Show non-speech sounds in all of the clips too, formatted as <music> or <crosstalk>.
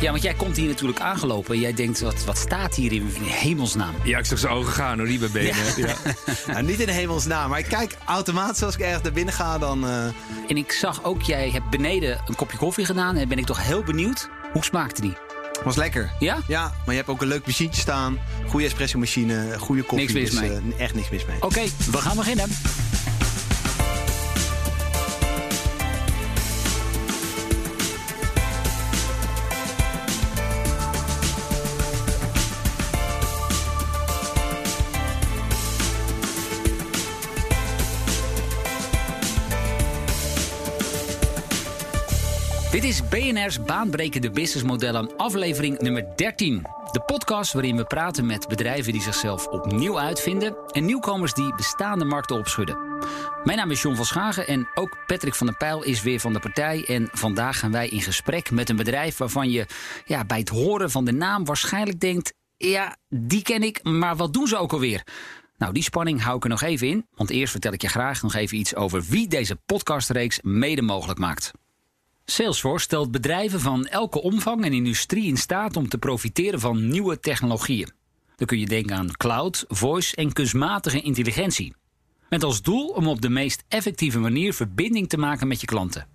Ja, want jij komt hier natuurlijk aangelopen. En jij denkt, wat, wat staat hier in hemelsnaam? Ja, ik zag zijn ogen gaan hoor, die bij benen. Ja. <laughs> Nou, niet in hemelsnaam, maar ik kijk automatisch als ik ergens naar binnen ga, dan... eh, En ik zag ook, jij hebt beneden een kopje koffie gedaan. En ben ik toch heel benieuwd. Hoe smaakte die? was lekker. Ja? Ja, maar je hebt ook een leuk machientje staan. Goede espresso machine, goede koffie. Niks mis dus, mee. eh, echt niks mis mee. Oké, we gaan beginnen. Is BNR's Baanbrekende Businessmodellen, aflevering nummer 13. De podcast waarin we praten met bedrijven die zichzelf opnieuw uitvinden en nieuwkomers die bestaande markten opschudden. Mijn naam is John van Schagen en ook Patrick van der Pijl is weer van de partij. En vandaag gaan wij in gesprek met een bedrijf waarvan je ja, bij het horen van de naam waarschijnlijk denkt: ja, die ken ik, maar wat doen ze ook alweer? Nou, die spanning hou ik er nog even in, want eerst vertel ik je graag nog even iets over wie deze podcastreeks mede mogelijk maakt. Salesforce stelt bedrijven van elke omvang en industrie in staat om te profiteren van nieuwe technologieën. Dan kun je denken aan cloud, voice en kunstmatige intelligentie. Met als doel om op de meest effectieve manier verbinding te maken met je klanten.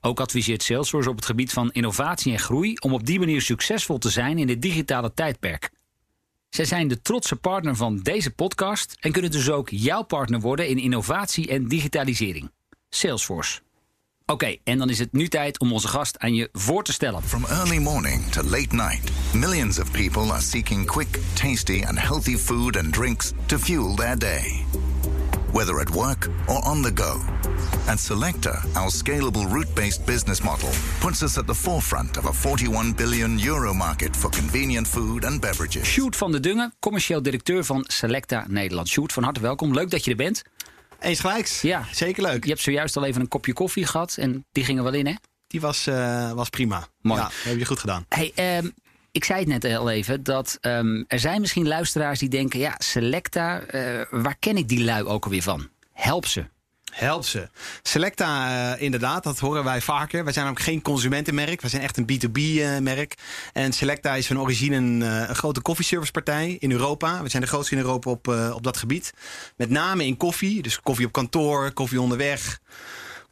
Ook adviseert Salesforce op het gebied van innovatie en groei om op die manier succesvol te zijn in dit digitale tijdperk. Zij zijn de trotse partner van deze podcast en kunnen dus ook jouw partner worden in innovatie en digitalisering. Salesforce. Oké, en dan is het nu tijd om onze gast aan je voor te stellen. From early morning to late night, millions of people are seeking quick, tasty, and healthy food and drinks to fuel their day. Whether at work or on the go. At Selecta, our scalable route based business model puts us at the forefront of a 41 billion euro market for convenient food and beverages. Sjoerd van der Dungen, commercieel directeur van Selecta Nederland. Sjoerd, van harte welkom. Leuk dat je er bent. Eens gelijks. Ja. Zeker leuk. Je hebt zojuist al even een kopje koffie gehad en die ging er wel in, hè? Die was, eh, was prima. Mooi. Ja, heb je goed gedaan. Hey, ehm, ik zei het net al even, dat ehm, er zijn misschien luisteraars die denken... ja, Selecta, eh, waar ken ik die lui ook alweer van? Help ze. Help ze. Selecta, eh, inderdaad, dat horen wij vaker. Wij zijn ook geen consumentenmerk. Wij zijn echt een B2B-merk. en Selecta is van origine een, eh, een grote koffieservicepartij in Europa. We zijn de grootste in Europa op, eh, op dat gebied. Met name in koffie. Dus koffie op kantoor, koffie onderweg.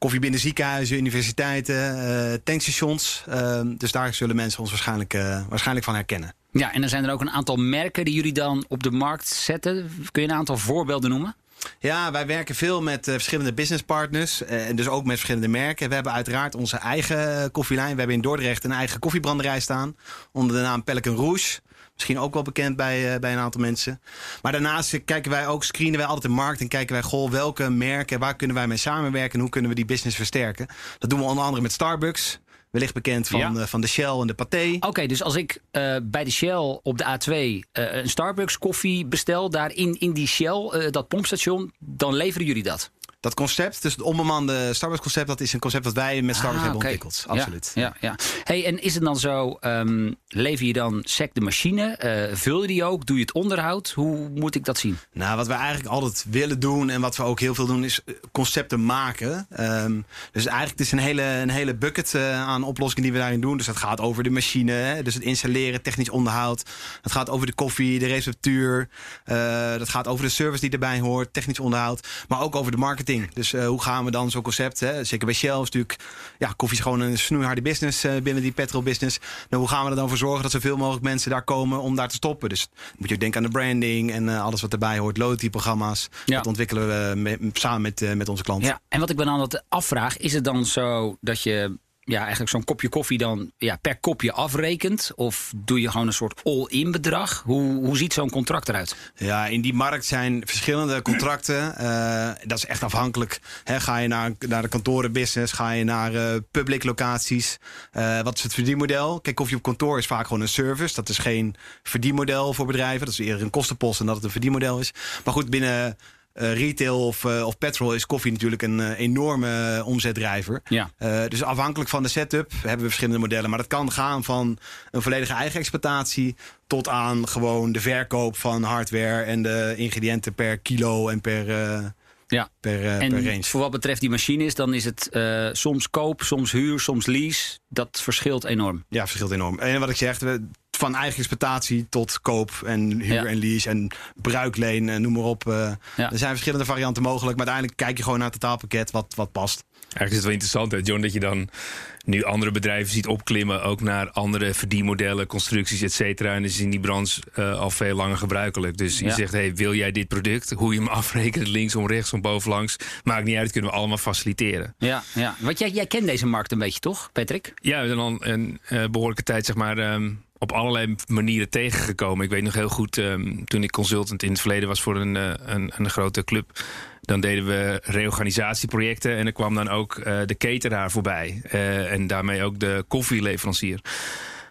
Koffie binnen ziekenhuizen, universiteiten, eh, tankstations. Eh, dus daar zullen mensen ons waarschijnlijk, eh, waarschijnlijk van herkennen. Ja, en dan zijn er ook een aantal merken die jullie dan op de markt zetten. Kun je een aantal voorbeelden noemen? Ja, wij werken veel met eh, verschillende businesspartners. eh, en dus ook met verschillende merken. We hebben uiteraard onze eigen koffielijn. We hebben in Dordrecht een eigen koffiebranderij staan. Onder de naam Pelican Rouge. Misschien ook wel bekend bij, eh, bij een aantal mensen. Maar daarnaast kijken wij ook, screenen wij altijd de markt. En kijken wij, goh, welke merken, waar kunnen wij mee samenwerken? En hoe kunnen we die business versterken? Dat doen we onder andere met Starbucks. Wellicht bekend van, Ja. eh, van de Shell en de Pathé. Oké, dus als ik eh, bij de Shell op de A2 eh, een Starbucks koffie bestel... daar in, in die Shell, dat pompstation, dan leveren jullie dat? Dat concept, dus het onbemande Starbucks concept... dat is een concept dat wij met Starbucks Ah, hebben ontwikkeld. Absoluut. Ja, ja, ja. Hey, en is het dan zo, ehm, lever je dan sec de machine? eh, vul je die ook? Doe je het onderhoud? Hoe moet ik dat zien? Nou, wat we eigenlijk altijd willen doen en wat we ook heel veel doen, is eh, concepten maken. Ehm, dus eigenlijk het is een hele, een hele bucket eh, aan oplossingen die we daarin doen. Dus dat gaat over de machine, hè, dus het installeren, technisch onderhoud. Het gaat over de koffie, de receptuur. Eh, dat gaat over de service die erbij hoort, technisch onderhoud. Maar ook over de marketing. Dus eh, hoe gaan we dan zo'n concept, hè, zeker bij Shell is natuurlijk, ja, koffie is gewoon een snoeiharde business eh, binnen die petrol business. Nou, hoe gaan we er dan voor zorgen dat zoveel mogelijk mensen daar komen om daar te stoppen? Dus moet je ook denken aan de branding en eh, alles wat erbij hoort, loyalty-programma's. Ja. Dat ontwikkelen we samen met, met onze klanten. Ja, en wat ik me dan altijd afvraag, is het dan zo dat je ja, eigenlijk zo'n kopje koffie dan ja, per kopje afrekent? Of doe je gewoon een soort all-in bedrag? Hoe, hoe ziet zo'n contract eruit? Ja, in die markt zijn verschillende contracten. Eh, dat is echt afhankelijk. Hè, ga je naar, naar de kantorenbusiness? Ga je naar eh, public locaties? Eh, wat is het verdienmodel? Kijk, koffie op kantoor is vaak gewoon een service. Dat is geen verdienmodel voor bedrijven. Dat is eerder een kostenpost dan dat het een verdienmodel is. Maar goed, binnen eh, retail of, eh, of petrol is koffie natuurlijk een eh, enorme omzetdrijver. Ja. Dus afhankelijk van de setup hebben we verschillende modellen. Maar dat kan gaan van een volledige eigen exploitatie tot aan gewoon de verkoop van hardware en de ingrediënten per kilo en per, Ja. per, En per range. voor wat betreft die machines, dan is het soms koop, soms huur, soms lease. Dat verschilt enorm. Ja, verschilt enorm. En wat ik zeg, we- van eigen exploitatie tot koop en huur Ja. en lease en bruikleen, en noem maar op. eh, Ja. Er zijn verschillende varianten mogelijk, maar uiteindelijk kijk je gewoon naar het totaalpakket wat, wat past. Eigenlijk is het wel interessant, hè, John, dat je dan nu andere bedrijven ziet opklimmen, ook naar andere verdienmodellen, constructies, et cetera. En dat is in die branche eh, al veel langer gebruikelijk. Dus je Ja. zegt, hey, wil jij dit product? Hoe je hem <laughs> afrekent, linksom, rechtsom, bovenlangs, maakt niet uit, kunnen we allemaal faciliteren. Ja, ja. Want jij, jij kent deze markt een beetje, toch, Patrick? Ja, we zijn al een eh, behoorlijke tijd, zeg maar. ehm, op allerlei manieren tegengekomen. Ik weet nog heel goed, ehm, toen ik consultant in het verleden was voor een, eh, een, een grote club. Dan deden we reorganisatieprojecten en er kwam dan ook eh, de cateraar voorbij. eh, en daarmee ook de koffieleverancier.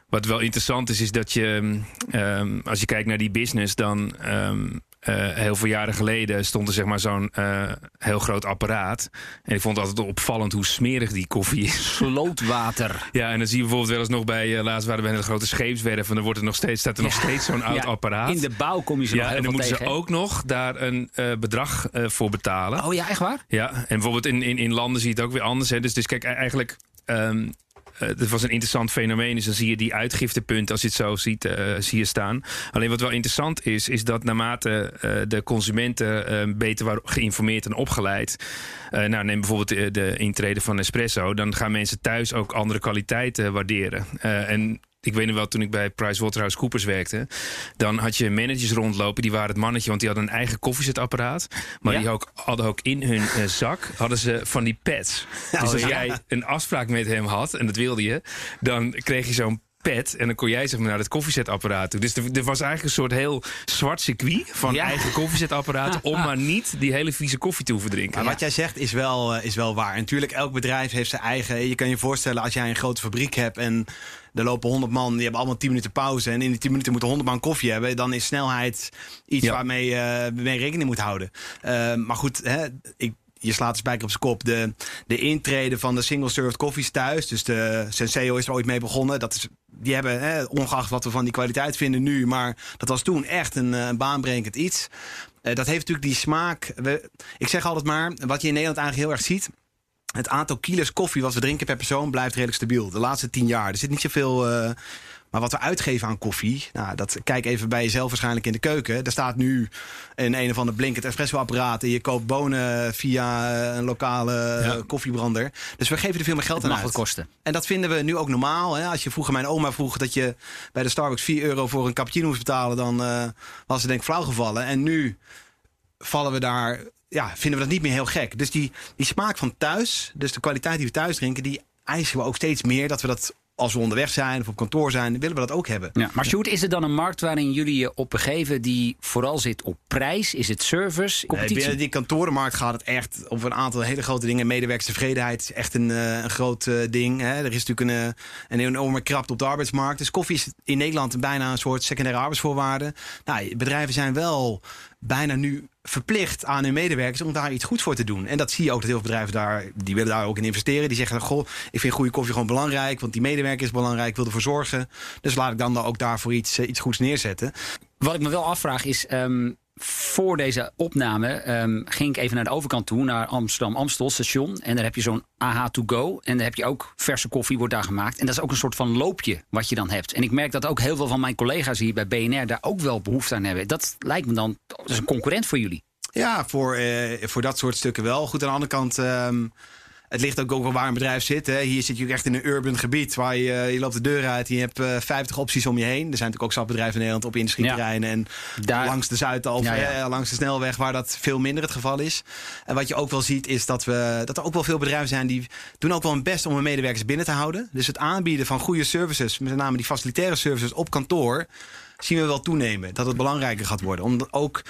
Wat wel interessant is, is dat je, ehm, als je kijkt naar die business, dan ehm, eh, heel veel jaren geleden stond er zeg maar zo'n eh, heel groot apparaat. En ik vond het altijd opvallend hoe smerig die koffie is. Slootwater. <laughs> Ja, en dan zie je bijvoorbeeld wel eens nog bij, eh, laatst waren we bij een grote scheepswerf en dan wordt er nog steeds, staat er nog steeds zo'n oud Ja, apparaat. In de bouw kom je ze nog ja, heel en dan moeten tegen. ze ook nog daar een bedrag voor betalen. Oh ja, echt waar? Ja, en bijvoorbeeld in, in, in landen zie je het ook weer anders. Hè. Dus, dus kijk, e- eigenlijk. ehm eh, het was een interessant fenomeen. Dus dan zie je die uitgiftepunten, als je het zo ziet, eh, zie je staan. Alleen wat wel interessant is, is dat naarmate eh, de consumenten beter geïnformeerd en opgeleid. nou, neem bijvoorbeeld de, de intrede van Espresso. Dan gaan mensen thuis ook andere kwaliteiten waarderen. En ik weet nog wel, toen ik bij PricewaterhouseCoopers werkte... dan had je managers rondlopen, die waren het mannetje... want die hadden een eigen koffiezetapparaat. Maar Ja? die ook, hadden ook in hun eh, zak hadden ze van die pads. Dus als ja. jij een afspraak met hem had, en dat wilde je... dan kreeg je zo'n pad en dan kon jij zeg maar naar het koffiezetapparaat toe. Dus er, er was eigenlijk een soort heel zwart circuit... van Ja. eigen koffiezetapparaten... <laughs> om maar niet die hele vieze koffie te hoeven drinken. Maar wat jij zegt is wel, eh, is wel waar. En natuurlijk, elk bedrijf heeft zijn eigen. Je kan je voorstellen als jij een grote fabriek hebt en er lopen 100 man, die hebben allemaal 10 minuten pauze. En in die 10 minuten moeten 100 man koffie hebben. Dan is snelheid iets Ja. waarmee je mee rekening moet houden. Eh, maar goed, hè, ik. Je slaat de spijker op zijn kop. De, de intrede van de single-served koffies thuis. Dus de Senseo is er ooit mee begonnen. Dat is, die hebben, hè, ongeacht wat we van die kwaliteit vinden nu. Maar dat was toen echt een, eh, baanbrekend iets. Eh, dat heeft natuurlijk die smaak. We, ik zeg altijd maar, wat je in Nederland eigenlijk heel erg ziet. Het aantal kilo's koffie wat we drinken per persoon blijft redelijk stabiel. De laatste tien jaar. Er zit niet zoveel. eh, maar wat we uitgeven aan koffie. Nou, dat, kijk even bij jezelf waarschijnlijk in de keuken. Daar staat nu een een of ander blinkend espresso-apparaat. En je koopt bonen via een lokale Ja. eh, koffiebrander. Dus we geven er veel meer geld Het aan mag uit. wat kosten. En dat vinden we nu ook normaal. Hè? Als je vroeger mijn oma vroeg dat je bij de Starbucks 4 euro voor een cappuccino moest betalen, dan eh, was ze denk ik flauw gevallen. En nu vallen we daar, ja, vinden we dat niet meer heel gek. Dus die, die smaak van thuis, dus de kwaliteit die we thuis drinken, die eisen we ook steeds meer. Dat we dat als we onderweg zijn of op kantoor zijn, willen we dat ook hebben. Ja, maar Sjoerd, is het dan een markt waarin jullie je op begeven die vooral zit op prijs? Is het service, Nee, competitie? binnen die kantorenmarkt gaat het echt over een aantal hele grote dingen. Medewerkerstevredenheid is echt een, eh, een groot eh, ding. Hè. Er is natuurlijk een, eh, een enorme krapte op de arbeidsmarkt. Dus koffie is in Nederland bijna een soort secundaire arbeidsvoorwaarde. Nou, bedrijven zijn wel bijna nu verplicht aan hun medewerkers om daar iets goeds voor te doen. En dat zie je ook dat heel veel bedrijven daar, die willen daar ook in investeren. Die zeggen, goh, ik vind goede koffie gewoon belangrijk, want die medewerker is belangrijk, ik wil ervoor zorgen. Dus laat ik dan ook daarvoor iets, eh, iets goeds neerzetten. Wat ik me wel afvraag is. ehm, voor deze opname ehm, ging ik even naar de overkant toe, naar Amsterdam Amstel station. En daar heb je zo'n AH to go. En daar heb je ook verse koffie, wordt daar gemaakt. En dat is ook een soort van loopje wat je dan hebt. En ik merk dat ook heel veel van mijn collega's hier bij BNR daar ook wel behoefte aan hebben. Dat lijkt me dan, dat is een concurrent voor jullie. Ja, voor, eh, voor dat soort stukken wel. Goed, aan de andere kant, ehm, het ligt ook, ook wel waar een bedrijf zit. Hè. Hier zit je ook echt in een urban gebied waar je, eh, je loopt de deur uit en je hebt eh 50 opties om je heen. Er zijn natuurlijk ook sapbedrijven in Nederland op industrieterreinen en Daar- langs de Zuidas, Ja, ja. eh, langs de snelweg waar dat veel minder het geval is. En wat je ook wel ziet is dat, we, dat er ook wel veel bedrijven zijn die doen ook wel hun best om hun medewerkers binnen te houden. Dus het aanbieden van goede services, met name die facilitaire services op kantoor, zien we wel toenemen. Dat het belangrijker gaat worden. Om ook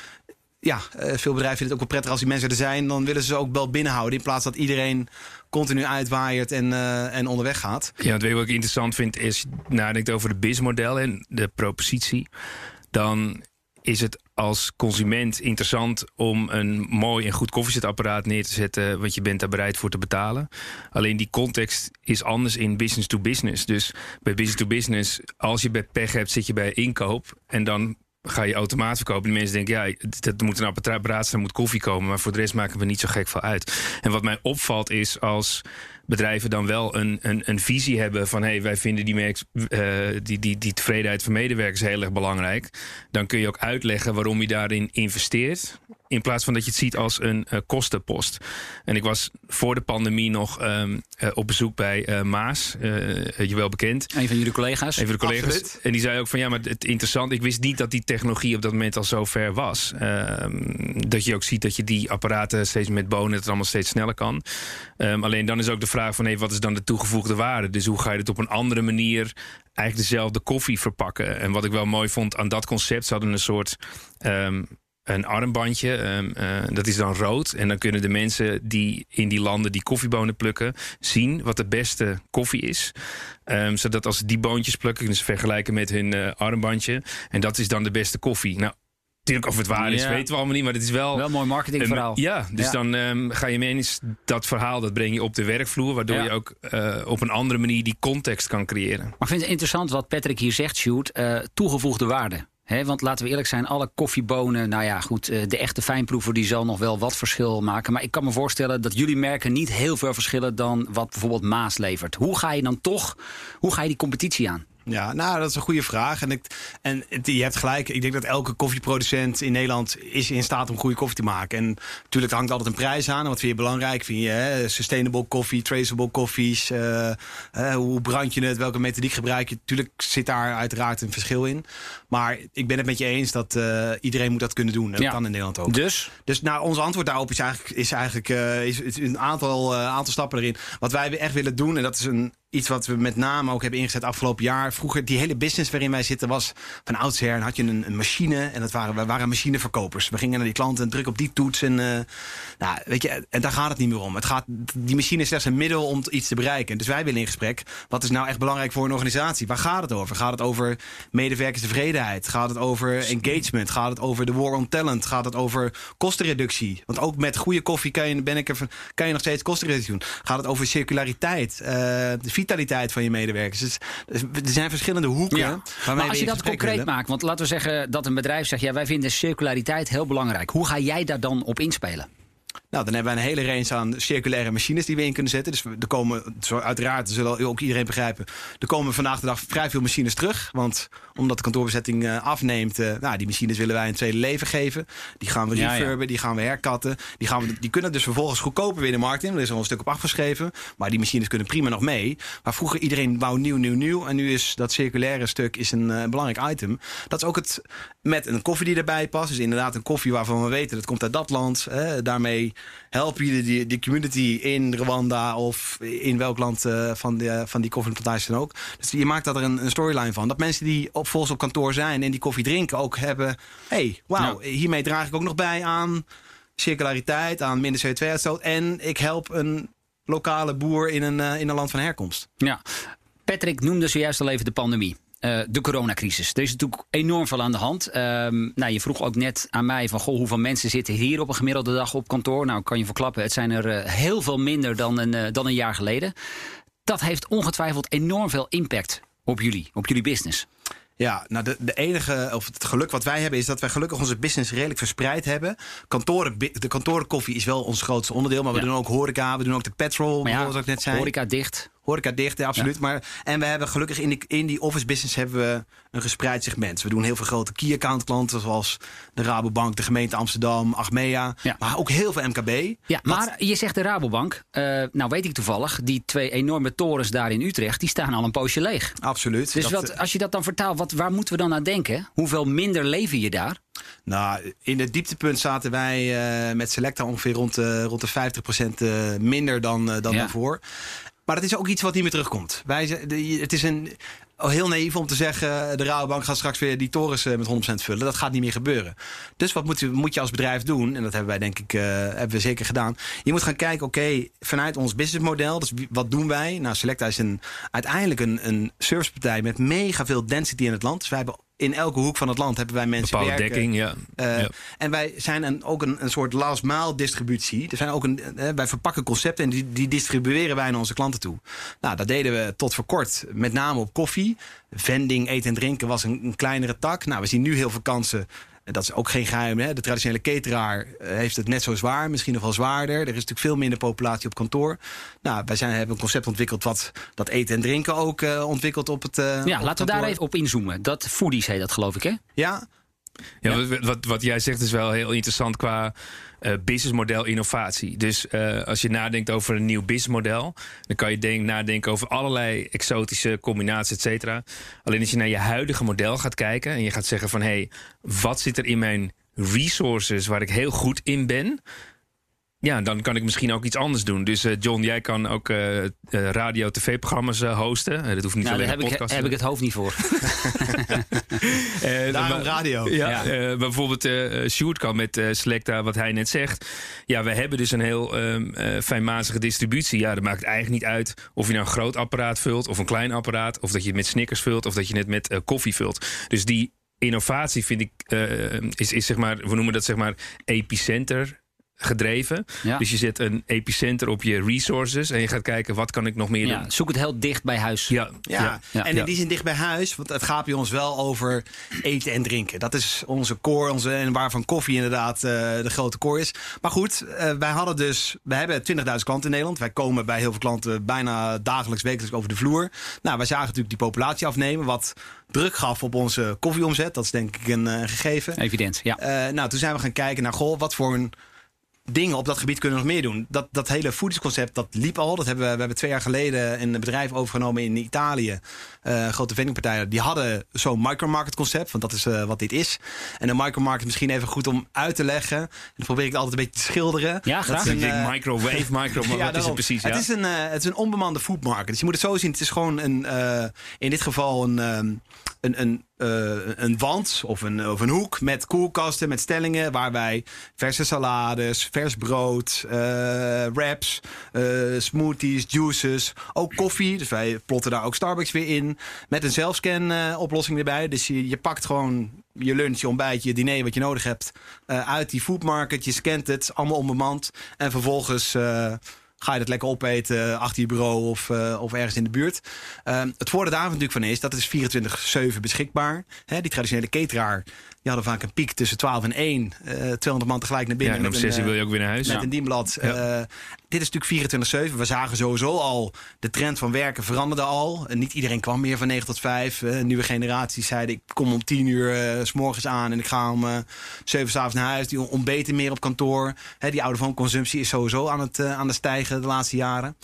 ja, eh, veel bedrijven vinden het ook wel prettig als die mensen er zijn. Dan willen ze ook wel binnenhouden. In plaats dat iedereen continu uitwaaiert en, eh, en onderweg gaat. Ja, wat ik interessant vind is, nadenkt over de BIS-model en de propositie, dan is het als consument interessant om een mooi en goed koffiezetapparaat neer te zetten, want je bent daar bereid voor te betalen. Alleen die context is anders in business to business. Dus bij business to business, als je bij pech hebt, zit je bij inkoop en dan ga je automaat verkopen. Die mensen denken, ja, dat moet een apparaat zijn, moet koffie komen. Maar voor de rest maken we niet zo gek veel uit. En wat mij opvalt is als bedrijven dan wel een, een, een visie hebben van hey, wij vinden die, merk, uh, die, die, die tevredenheid van medewerkers heel erg belangrijk. Dan kun je ook uitleggen waarom je daarin investeert. In plaats van dat je het ziet als een uh, kostenpost. En ik was voor de pandemie nog um, uh, op bezoek bij Maas. je wel bekend. Een van jullie collega's. Een van de collega's. Absoluut. En die zei ook van ja, maar het interessant. Ik wist niet dat die technologie op dat moment al zo ver was. dat je ook ziet dat je die apparaten steeds met bonen het allemaal steeds sneller kan. Um, alleen dan is ook de vraag van hey, wat is dan de toegevoegde waarde? Dus hoe ga je het op een andere manier eigenlijk dezelfde koffie verpakken? En wat ik wel mooi vond aan dat concept, ze hadden een soort. Um, een armbandje, um, dat is dan rood. En dan kunnen de mensen die in die landen die koffiebonen plukken... zien wat de beste koffie is. Um, zodat als ze die boontjes plukken... kunnen ze vergelijken met hun uh, armbandje. En dat is dan de beste koffie. Nou, Natuurlijk, of het waar is, weten we allemaal niet. Maar het is wel. Wel een mooi marketingverhaal. Um, ja, dus ja. dan um, ga je eens dat verhaal, dat breng je op de werkvloer. Waardoor ja. je ook uh, op een andere manier die context kan creëren. Maar ik vind het interessant wat Patrick hier zegt, Shoot. Uh, toegevoegde waarde. He, want laten we eerlijk zijn, alle koffiebonen, nou ja, goed, de echte fijnproever die zal nog wel wat verschil maken. Maar ik kan me voorstellen dat jullie merken niet heel veel verschillen dan wat bijvoorbeeld Maas levert. Hoe ga je dan toch, hoe ga je die competitie aan? Ja, nou, dat is een goede vraag. En, ik, en je hebt gelijk. Ik denk dat elke koffieproducent in Nederland is in staat om goede koffie te maken. En natuurlijk hangt altijd een prijs aan. Wat vind je belangrijk? Vind je hè, sustainable koffie, traceable koffies? Uh, uh, hoe brand je het? Welke methodiek gebruik je? Natuurlijk zit daar uiteraard een verschil in. Maar ik ben het met je eens dat uh, iedereen moet dat kunnen doen. Dat ja. kan in Nederland ook. Dus? Dus nou, ons antwoord daarop is eigenlijk, is eigenlijk is, is een aantal, aantal stappen erin. Wat wij echt willen doen, en dat is een iets wat we met name ook hebben ingezet afgelopen jaar. Vroeger, die hele business waarin wij zitten was van oudsher. En had je een, een machine en dat waren, we waren machineverkopers. We gingen naar die klanten en druk op die toets. En, uh, nou, weet je, en daar gaat het niet meer om. Het gaat, die machine is slechts een middel om iets te bereiken. Dus wij willen in gesprek. Wat is nou echt belangrijk voor een organisatie? Waar gaat het over? Gaat het over medewerkerstevredenheid? Gaat het over engagement? Gaat het over de war on talent? Gaat het over kostenreductie? Want ook met goede koffie kan je, ben ik er, kan je nog steeds kostenreductie doen. Gaat het over circulariteit? Uh, vitaliteit van je medewerkers. Dus, er zijn verschillende hoeken. Ja. Maar als je dat concreet willen. maakt, want laten we zeggen dat een bedrijf zegt: ja, wij vinden circulariteit heel belangrijk. Hoe ga jij daar dan op inspelen? Nou, dan hebben we een hele range aan circulaire machines die we in kunnen zetten. Dus er komen, zo uiteraard, zullen ook iedereen begrijpen, er komen vandaag de dag vrij veel machines terug. Want omdat de kantoorbezetting uh, afneemt, uh, nou, die machines willen wij een tweede leven geven. Die gaan we refurben, ja, ja. die gaan we herkatten. Die, gaan we, die kunnen dus vervolgens goedkoper weer de markt in. Er is al een stuk op afgeschreven. Maar die machines kunnen prima nog mee. Maar vroeger iedereen wou nieuw, nieuw, nieuw. En nu is dat circulaire stuk is een uh, belangrijk item. Dat is ook het met een koffie die erbij past. Dus inderdaad een koffie waarvan we weten dat komt uit dat land. daarmee help je die, die community in Rwanda of in welk land uh, van, de, van die koffieplantage dan ook. Dus je maakt dat er een, een, storyline van. Dat mensen die op volgens op kantoor zijn en die koffie drinken ook hebben. hey, wauw, ja. hiermee draag ik ook nog bij aan circulariteit, aan minder CO2-uitstoot. En ik help een lokale boer in een, uh, in een land van herkomst. Ja. Patrick noemde zojuist al even de pandemie. Uh, de coronacrisis. Er is natuurlijk enorm veel aan de hand. Um, nou, je vroeg ook net aan mij van goh, hoeveel mensen zitten hier op een gemiddelde dag op kantoor. Nou, kan je verklappen, het zijn er uh, heel veel minder dan een, uh, dan een jaar geleden. Dat heeft ongetwijfeld enorm veel impact op jullie, op jullie business. Ja, nou de, de enige, of het geluk wat wij hebben, is dat wij gelukkig onze business redelijk verspreid hebben. Kantoren, de kantorenkoffie is wel ons grootste onderdeel, maar we ja. doen ook horeca, we doen ook de petrol, ja, zoals ik net zei. Horeca dicht. Horeca dicht, ja, absoluut. Ja. Maar, en we hebben gelukkig in die, in die office business hebben we een gespreid segment. We doen heel veel grote key account klanten, zoals de Rabobank, de gemeente Amsterdam, Achmea. Ja. Maar ook heel veel MKB. Ja, maar je zegt de Rabobank. Uh, nou weet ik toevallig, die twee enorme torens daar in Utrecht, die staan al een poosje leeg. Absoluut. Dus wat, als je dat dan vertaalt, wat, waar moeten we dan aan denken? Hoeveel minder leven je daar? Nou, in het dieptepunt zaten wij uh, met Selecta ongeveer rond, uh, rond de 50% uh, minder dan, dan ja. daarvoor. Maar dat is ook iets wat niet meer terugkomt. Wij, het is een, oh, heel naïef om te zeggen... de Rabobank gaat straks weer die torens met 100% vullen. Dat gaat niet meer gebeuren. Dus wat moet, moet je als bedrijf doen? En dat hebben wij denk ik uh, hebben we zeker gedaan. Je moet gaan kijken, oké, vanuit ons businessmodel... dus wat doen wij? Nou, Selecta is een, uiteindelijk een, een servicepartij... met mega veel density in het land. Dus wij hebben in elke hoek van het land hebben wij mensen Bepaalde werken. dekking, ja. Eh, ja. En wij zijn een, ook een, een soort last mile distributie. Er zijn ook een, eh, wij verpakken concepten en die, die distribueren wij naar onze klanten toe. Nou, dat deden we tot voor kort, met name op koffie. Vending, eten en drinken was een, een kleinere tak. Nou, we zien nu heel veel kansen. En dat is ook geen geheim. Hè? De traditionele cateraar eh, heeft het net zo zwaar, misschien nog wel zwaarder. Er is natuurlijk veel minder populatie op kantoor. Nou, wij zijn, hebben een concept ontwikkeld wat dat eten en drinken ook eh, ontwikkelt op het. eh, Ja, op laten we daar even op inzoomen. Dat foodies heet dat, geloof ik, hè? Ja, Ja, Wat, wat, wat jij zegt is wel heel interessant qua eh, businessmodel innovatie. Dus eh, als je nadenkt over een nieuw businessmodel, dan kan je denk, nadenken over allerlei exotische combinaties, et cetera. Alleen als je naar je huidige model gaat kijken en je gaat zeggen van hé, hey, wat zit er in mijn resources waar ik heel goed in ben? Ja, dan kan ik misschien ook iets anders doen. Dus eh, John, jij kan ook eh, eh, radio, tv-programma's hosten. Dat hoeft niet Nou, daar alleen heb een ik, heb ik het hoofd niet voor. <laughs> Eh, daarom maar- radio. Ja, Ja. bijvoorbeeld eh Sjoerd kan met Selecta, wat hij net zegt. Ja, we hebben dus een heel ehm eh, fijnmazige distributie. Ja, dat maakt eigenlijk niet uit of je nou een groot apparaat vult of een klein apparaat. Of dat je het met Snickers vult of dat je het met koffie vult. Dus die innovatie vind ik, eh, is, is zeg maar, we noemen dat zeg maar epicenter gedreven. Ja. Dus je zet een epicenter op je resources en je gaat kijken wat kan ik nog meer Ja, doen. zoek het heel dicht bij huis. Ja, Ja, Ja. en in Ja. die zin dicht bij huis. Want het gaat bij ons wel over eten en drinken. Dat is onze core. Onze, en waarvan koffie inderdaad eh, de grote core is. Maar goed, eh, wij hadden dus... Wij hebben 20.000 klanten in Nederland. Wij komen bij heel veel klanten bijna dagelijks, wekelijks over de vloer. Nou, wij zagen natuurlijk die populatie afnemen. Wat druk gaf op onze koffieomzet. Dat is denk ik een eh, gegeven. Evident, ja. Eh, nou, toen zijn we gaan kijken naar, goh, wat voor een dingen op dat gebied kunnen we nog meer doen. Dat, dat hele foodiesconcept, dat liep al. Dat hebben we, we hebben twee jaar geleden een bedrijf overgenomen in Italië. Eh, grote vendingpartijen. Die hadden zo'n micromarket concept, want dat is eh, wat dit is. En een micromarket misschien even goed om uit te leggen. En dan probeer ik het altijd een beetje te schilderen. Ja, Dat graag. is Ik een, eh, microwave, <laughs> micro, maar wat is het precies? Het, ja? is een, het is een onbemande foodmarket. Dus je moet het zo zien. Het is gewoon een, eh, in dit geval een, ehm, een, een, eh, een wand of een, of een hoek met koelkasten, met stellingen. Waar wij verse salades, vers brood, eh, wraps, eh, smoothies, juices, ook koffie. Dus wij plotten daar ook Starbucks weer in. Met een zelfscan oplossing erbij. Dus je, je pakt gewoon je lunch, je ontbijt, je diner, wat je nodig hebt, uit die foodmarket. Je scant het, allemaal onbemand. En vervolgens ga je dat lekker opeten achter je bureau of, eh, of ergens in de buurt. Ehm, het voordeel daar natuurlijk van is, dat het is 24-7 beschikbaar. Hè, die traditionele cateraar, die hadden vaak een piek tussen 12 en 1. eh 200 man tegelijk naar Ja, binnen. en om met zes uur een, wil eh, je ook weer naar huis. met Ja. een dienblad. Ja. Eh, dit is natuurlijk 24-7. We zagen sowieso al de trend van werken veranderde al. Niet iedereen kwam meer van 9 tot 5. Eh, nieuwe generaties zeiden ik kom om 10 uur eh, s morgens aan en ik ga om eh 7 s'avonds naar huis. Die ontbeten meer op kantoor. Hè, die oude consumptie is sowieso aan het, eh, aan het stijgen de laatste jaren.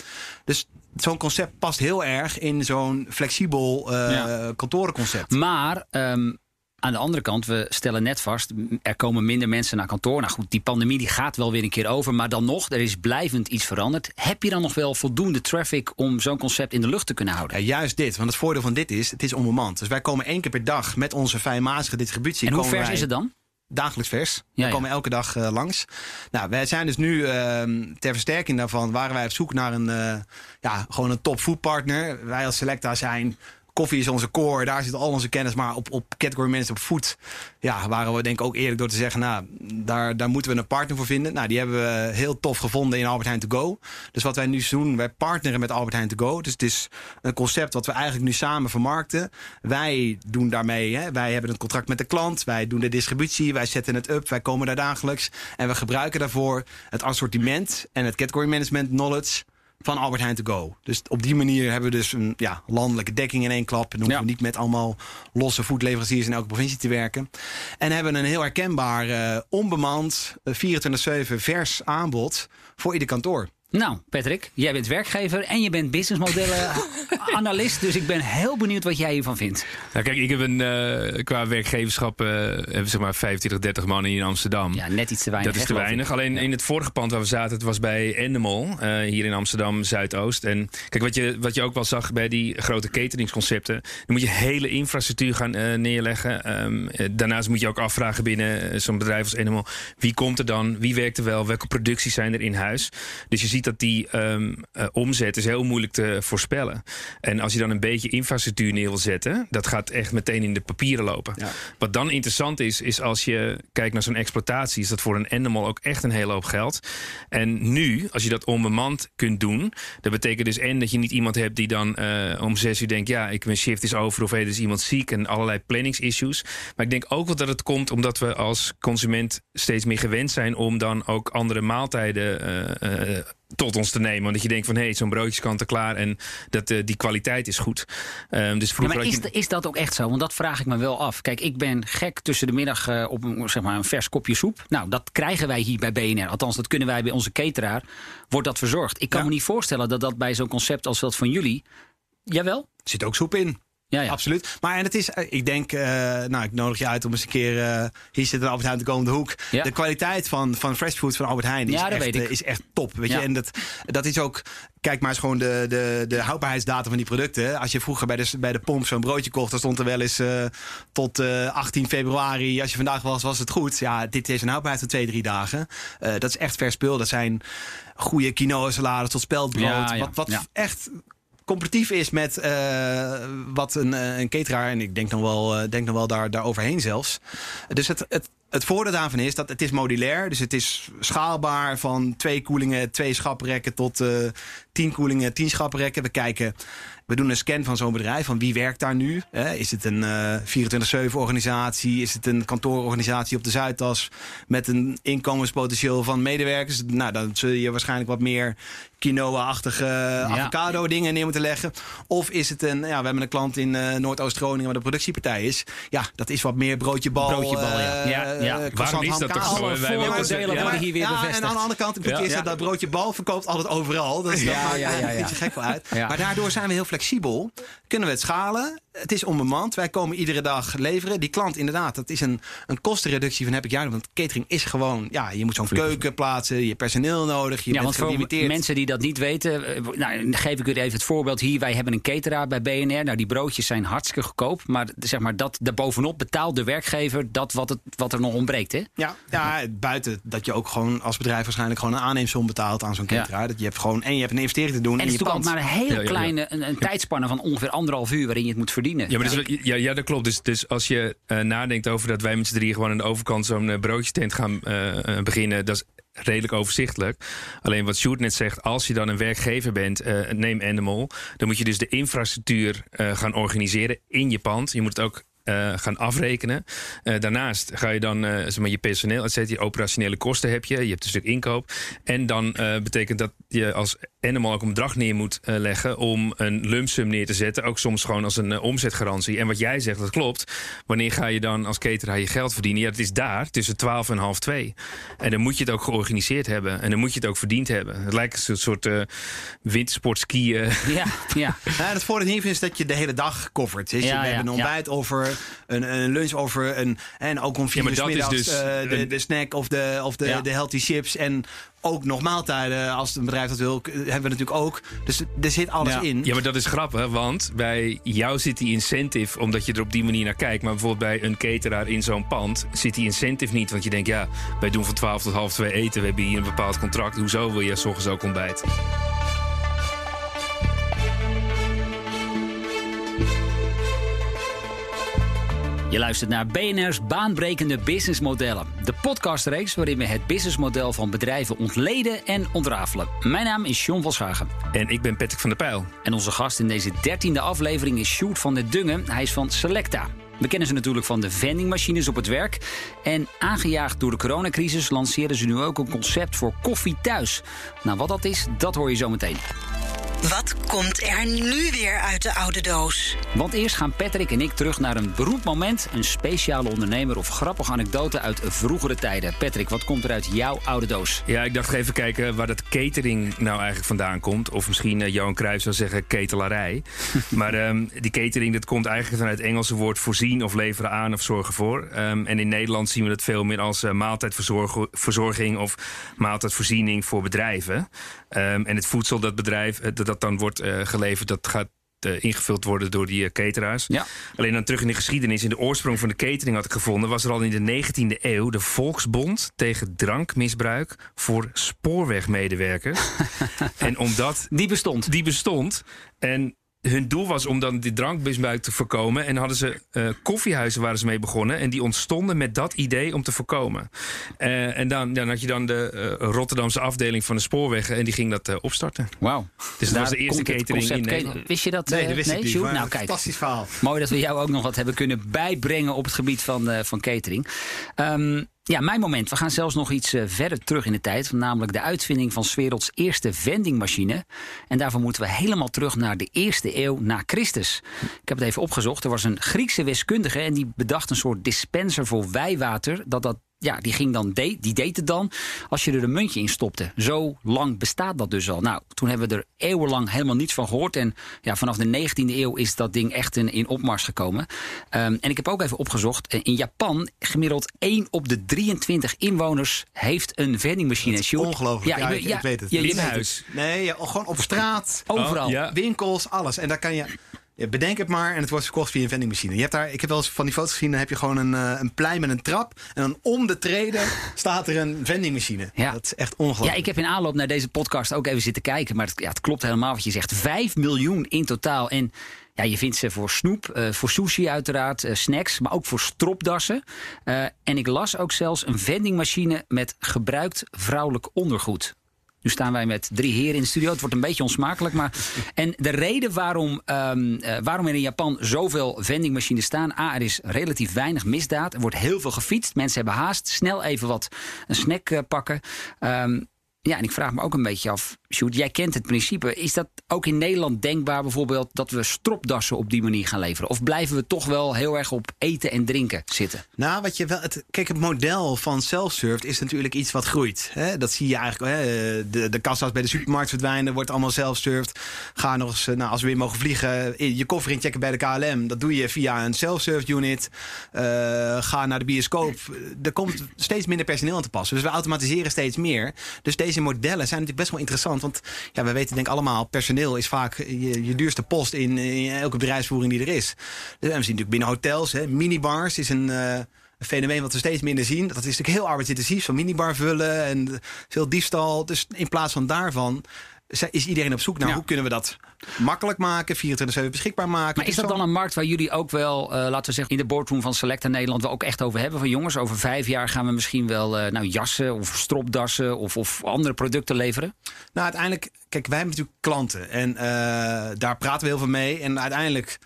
Dus zo'n concept past heel erg in zo'n flexibel eh Ja. kantorenconcept. Maar ehm, aan de andere kant, we stellen net vast, er komen minder mensen naar kantoor. Nou goed, die pandemie die gaat wel weer een keer over. Maar dan nog, er is blijvend iets veranderd. Heb je dan nog wel voldoende traffic om zo'n concept in de lucht te kunnen houden? Ja, juist dit. Want het voordeel van dit is, het is onbemand. Dus wij komen één keer per dag met onze fijnmazige distributie. en hoe wij- is het dan? Dagelijks vers. Ja, we ja. komen elke dag eh, langs. Nou, wij zijn dus nu ehm, ter versterking daarvan waren wij op zoek naar een, eh, ja, gewoon een top food partner. Wij als Selecta zijn. Koffie is onze core, daar zit al onze kennis. Maar op, op category management, op food, ja, waren we denk ik ook eerlijk door te zeggen, nou, daar, daar moeten we een partner voor vinden. Nou, die hebben we heel tof gevonden in Albert Heijn To Go. Dus wat wij nu doen, wij partneren met Albert Heijn To Go. Dus het is een concept wat we eigenlijk nu samen vermarkten. Wij doen daarmee, hè, wij hebben een contract met de klant, wij doen de distributie, wij zetten het up, wij komen daar dagelijks. En we gebruiken daarvoor het assortiment en het category management knowledge van Albert Heijn To Go. Dus op die manier hebben we dus een ja, landelijke dekking in één klap. En hoeven we niet met allemaal losse voedleveranciers in elke provincie te werken. En hebben een heel herkenbaar, eh, onbemand, eh, 24-7 vers aanbod voor ieder kantoor. Nou, Patrick, jij bent werkgever en je bent businessmodellen-analyst. <laughs> Dus ik ben heel benieuwd wat jij hiervan vindt. Nou, kijk, ik heb een, eh, qua werkgeverschap eh, hebben zeg maar 25, 30 man hier in Amsterdam. Ja, net iets te weinig. dat is te weinig. Alleen in het vorige pand waar we zaten, het was bij Endemol, eh, hier in Amsterdam Zuidoost. En kijk, wat je, wat je ook wel zag bij die grote cateringsconcepten, dan moet je hele infrastructuur gaan eh, neerleggen. Ehm, eh, daarnaast moet je ook afvragen binnen zo'n bedrijf als Endemol, wie komt er dan? Wie werkt er wel? Welke producties zijn er in huis? Dus je ziet dat die ehm, eh, omzet is heel moeilijk te voorspellen. En als je dan een beetje infrastructuur neer wil zetten, dat gaat echt meteen in de papieren lopen. Ja. Wat dan interessant is, is als je kijkt naar zo'n exploitatie, is dat voor een animal ook echt een hele hoop geld. En nu, als je dat onbemand kunt doen, dat betekent dus en dat je niet iemand hebt die dan eh, om zes uur denkt, ja, ik mijn shift is over of hey, er is iemand ziek en allerlei planningsissues. Maar ik denk ook wel dat het komt omdat we als consument steeds meer gewend zijn om dan ook andere maaltijden eh, tot ons te nemen. Omdat je denkt van hé, hey, zo'n broodje is kant en klaar en dat, eh, die kwaliteit is goed. Ehm, dus Ja, vroeger maar is, je... is dat ook echt zo? Want dat vraag ik me wel af. Kijk, ik ben gek tussen de middag eh, op een, zeg maar, een vers kopje soep. Nou, dat krijgen wij hier bij BNR. Althans, dat kunnen wij bij onze cateraar. Wordt dat verzorgd? Ik kan Ja. me niet voorstellen dat dat bij zo'n concept als dat van jullie... Jawel? Er zit ook soep in. Ja, ja. Absoluut. Maar en het is, eh, ik denk, eh, nou, ik nodig je uit om eens een keer. eh, hier zit een Albert Heijn te komen om de hoek. Ja. De kwaliteit van, van fresh food van Albert Heijn is, Ja, echt, is top. Weet je? En dat, dat is ook. Kijk maar eens gewoon de, de, de houdbaarheidsdatum van die producten. Als je vroeger bij de, bij de pomp zo'n broodje kocht, dan stond er wel eens tot eh, 18 februari. Als je vandaag was, was het goed. Ja, dit is een houdbaarheid van twee, drie dagen. Dat is echt vers spul. Dat zijn goede quinoa salades tot speldbrood. Ja, ja, Wat, wat echt competitief is met eh, wat een, eh, een cateraar. En ik denk nog wel, eh, denk nog wel daar, daar overheen zelfs. Dus het, het, het voordeel daarvan is dat het is modulair. Dus het is schaalbaar van twee koelingen, twee schaprekken tot tien koelingen, tien schaprekken. We kijken, we doen een scan van zo'n bedrijf. Van wie werkt daar nu? Is het een eh 24-7 organisatie? Is het een kantoororganisatie op de Zuidas? Met een inkomenspotentieel van medewerkers? Nou, dan zul je waarschijnlijk wat meer quinoa-achtige avocado dingen neer moeten leggen. Of is het een, ja, we hebben een klant in eh, Noordoost-Groningen waar de productiepartij is. Ja, dat is wat meer broodje bal. Broodje bal, ja. eh, Ja, ja. croissant, Waarom is dat toch zo? Wij willen vooroordelen worden hier weer ja, bevestigd. En aan de andere kant, eerst Ja. dat broodje bal verkoopt altijd overal. Dus dat maakt ja, ja, een beetje gek wel uit. Maar daardoor zijn we heel flexibel. Kunnen we het schalen. Het is onbemand. Wij komen iedere dag leveren. Die klant inderdaad, dat is een, een kostenreductie van heb ik jou. Want catering is gewoon, ja, je moet zo'n keuken plaatsen. Je personeel nodig. Je ja, bent want voor mensen die dat niet weten, eh, nou, dan geef ik u even het voorbeeld hier. Wij hebben een cateraar bij BNR. Nou, die broodjes zijn hartstikke goedkoop. Maar zeg maar, dat daarbovenop betaalt de werkgever dat wat, het, wat er nog ontbreekt. Hè? Ja, ja, buiten dat je ook gewoon als bedrijf waarschijnlijk gewoon een aanneemsom betaalt aan zo'n Ja. cateraar. Dat je hebt gewoon en je hebt een investering te doen En in het is natuurlijk maar een heel Ja, ja, ja. kleine een, een tijdspanne van ongeveer anderhalf uur waarin je het moet verdienen. Ja, maar dat, is- ja, ja, dat klopt. Dus, dus als je eh, nadenkt over dat wij met z'n drieën gewoon aan de overkant zo'n eh, broodjestent gaan eh, beginnen, dat is redelijk overzichtelijk. Alleen wat Sjoerd net zegt, als je dan een werkgever bent, eh neem Animal, dan moet je dus de infrastructuur gaan organiseren in je pand. Je moet het ook eh, gaan afrekenen. Eh, daarnaast ga je dan eh, zeg maar, je personeel, et cetera, je operationele kosten heb je. Je hebt een stuk inkoop. En dan eh, betekent dat je als Animal ook een bedrag neer moet eh, leggen om een lump sum neer te zetten. Ook soms gewoon als een omzetgarantie. En wat jij zegt, dat klopt. Wanneer ga je dan als cateraar je geld verdienen? Ja, het is daar tussen 12 en half 2. En dan moet je het ook georganiseerd hebben. En dan moet je het ook verdiend hebben. Het lijkt een soort eh wintersportskiën. Ja, ja. Ja, <laughs> het voordeel hiervan is dat je de hele dag covert. Dus Ja, we ja, hebben een ja. ontbijt over, <laughs> een, een lunch over, een, en ook om vier Ja, uur middags dus eh, de, een- de snack of de, of de, Ja. de healthy chips. En ook nog maaltijden, als een bedrijf dat wil, hebben we natuurlijk ook. Dus er zit alles Ja. in. Ja, maar dat is grappig, want bij jou zit die incentive omdat je er op die manier naar kijkt. Maar bijvoorbeeld bij een cateraar in zo'n pand zit die incentive niet. Want je denkt, ja, wij doen van 12 tot half 2 eten. We hebben hier een bepaald contract. Hoezo wil je s ochtends ook ontbijt? Je luistert naar BNR's baanbrekende businessmodellen. De podcastreeks waarin we het businessmodel van bedrijven ontleden en ontrafelen. Mijn naam is John Volshagen. En ik ben Patrick van der Pijl. En onze gast in deze dertiende aflevering is Sjoerd van der Dungen. Hij is van Selecta. We kennen ze natuurlijk van de vendingmachines op het werk. En aangejaagd door de coronacrisis lanceerden ze nu ook een concept voor koffie thuis. Nou, wat dat is, dat hoor je zo meteen. Wat komt er nu weer uit de oude doos? Want eerst gaan Patrick en ik terug naar een beroemd moment, een speciale ondernemer of grappige anekdote uit vroegere tijden. Patrick, wat komt er uit jouw oude doos? Ja, ik dacht even kijken waar dat catering nou eigenlijk vandaan komt. Of misschien eh, Johan Cruijff zou zeggen ketelarij. <laughs> maar ehm, die catering dat komt eigenlijk vanuit het Engelse woord voorzien of leveren aan of zorgen voor. Ehm, en in Nederland zien we dat veel meer als eh, maaltijdverzorging of maaltijdvoorziening voor bedrijven. Ehm, en het voedsel dat bedrijf eh, dat, dat dan wordt eh, geleverd, dat gaat ingevuld worden door die cateraars. Ja. Alleen dan terug in de geschiedenis, in de oorsprong van de catering had ik gevonden, was er al in de 19e eeuw de Volksbond tegen drankmisbruik voor spoorwegmedewerkers. <laughs> en omdat Die bestond. die bestond en hun doel was om dan die drankmisbruik te voorkomen. En hadden ze eh, koffiehuizen waren ze mee begonnen. En die ontstonden met dat idee om te voorkomen. Eh, en dan, dan had je dan de eh, Rotterdamse afdeling van de spoorwegen. En die ging dat opstarten. Wauw. Dus dat was Daar de eerste catering in Nederland. Wist je dat? Nee, dat wist ik niet. Sjoerd? maar Nou, kijk. Fantastisch verhaal. Mooi dat we jou ook nog wat hebben kunnen bijbrengen op het gebied van, eh, van catering. Ehm, ja, mijn moment. We gaan zelfs nog iets eh, verder terug in de tijd. Namelijk de uitvinding van werelds eerste vendingmachine. En daarvoor moeten we helemaal terug naar de eerste eeuw na Christus. Ik heb het even opgezocht. Er was een Griekse wiskundige en die bedacht een soort dispenser voor wijwater. Dat dat ja, die, ging dan de, die deed het dan als je er een muntje in stopte. Zo lang bestaat dat dus al. Nou, toen hebben we er eeuwenlang helemaal niets van gehoord. En ja, vanaf de 19e eeuw is dat ding echt in, in opmars gekomen. Ehm, en ik heb ook even opgezocht. eh, In Japan, gemiddeld 1 op de 23 inwoners heeft een vendingmachine. Sjoerd. Ongelooflijk. Ja, ik, ik weet het. je- je In huis. Nee, ja, gewoon op straat, Overal. Oh, ja. winkels, alles. En daar kan je... Bedenk het maar en het wordt verkocht via een vendingmachine. Je hebt daar, ik heb wel eens van die foto's gezien, dan heb je gewoon een, eh, een plein met een trap. En dan om de treden <laughs> staat er een vendingmachine. Ja. Dat is echt ongelooflijk. Ja, ik heb in aanloop naar deze podcast ook even zitten kijken. Maar het, ja, het klopt helemaal wat je zegt. 5 miljoen in totaal. En ja, je vindt ze voor snoep, eh, voor sushi uiteraard, eh, snacks, maar ook voor stropdassen. En ik las ook zelfs een vendingmachine met gebruikt vrouwelijk ondergoed. Nu staan wij met drie heren in de studio. Het wordt een beetje onsmakelijk. Maar... <laughs> En de reden waarom, ehm, eh, waarom er in Japan zoveel vendingmachines staan... A, er is relatief weinig misdaad. Er wordt heel veel gefietst. Mensen hebben haast. Snel even wat een snack eh, pakken. Ehm, ja, en ik vraag me ook een beetje af... Sjoerd, jij kent het principe. Is dat ook in Nederland denkbaar bijvoorbeeld... dat we stropdassen op die manier gaan leveren? Of blijven we toch wel heel erg op eten en drinken zitten? Nou, wat je wel. Het, kijk, het model van self-served is natuurlijk iets wat groeit. Hè? Dat zie je eigenlijk. Hè? De, de kassa's bij de supermarkt verdwijnen, wordt allemaal self-served. Ga nog eens, nou, als we weer mogen vliegen, je koffer inchecken bij de KLM. Dat doe je via een self-served unit. Eh, ga naar de bioscoop. Er komt steeds minder personeel aan te passen. Dus we automatiseren steeds meer. Dus deze modellen zijn natuurlijk best wel interessant. Want ja, we weten denk ik allemaal, personeel is vaak je, je duurste post in, in elke bedrijfsvoering die er is. Dus we zien natuurlijk binnen hotels, hè, minibars is een. eh, een fenomeen wat we steeds minder zien. Dat is natuurlijk heel arbeidsintensief. Van minibar vullen en veel diefstal. Dus in plaats van daarvan is iedereen op zoek naar Ja. hoe kunnen we dat makkelijk maken, 24-7 beschikbaar maken. Maar is dat dan een markt waar jullie ook wel, eh, laten we zeggen, in de boardroom van Selecta Nederland wel ook echt over hebben? Van jongens, over vijf jaar gaan we misschien wel eh, nou, jassen of stropdassen of, of andere producten leveren? Nou, uiteindelijk, kijk, wij hebben natuurlijk klanten en eh, daar praten we heel veel mee. En uiteindelijk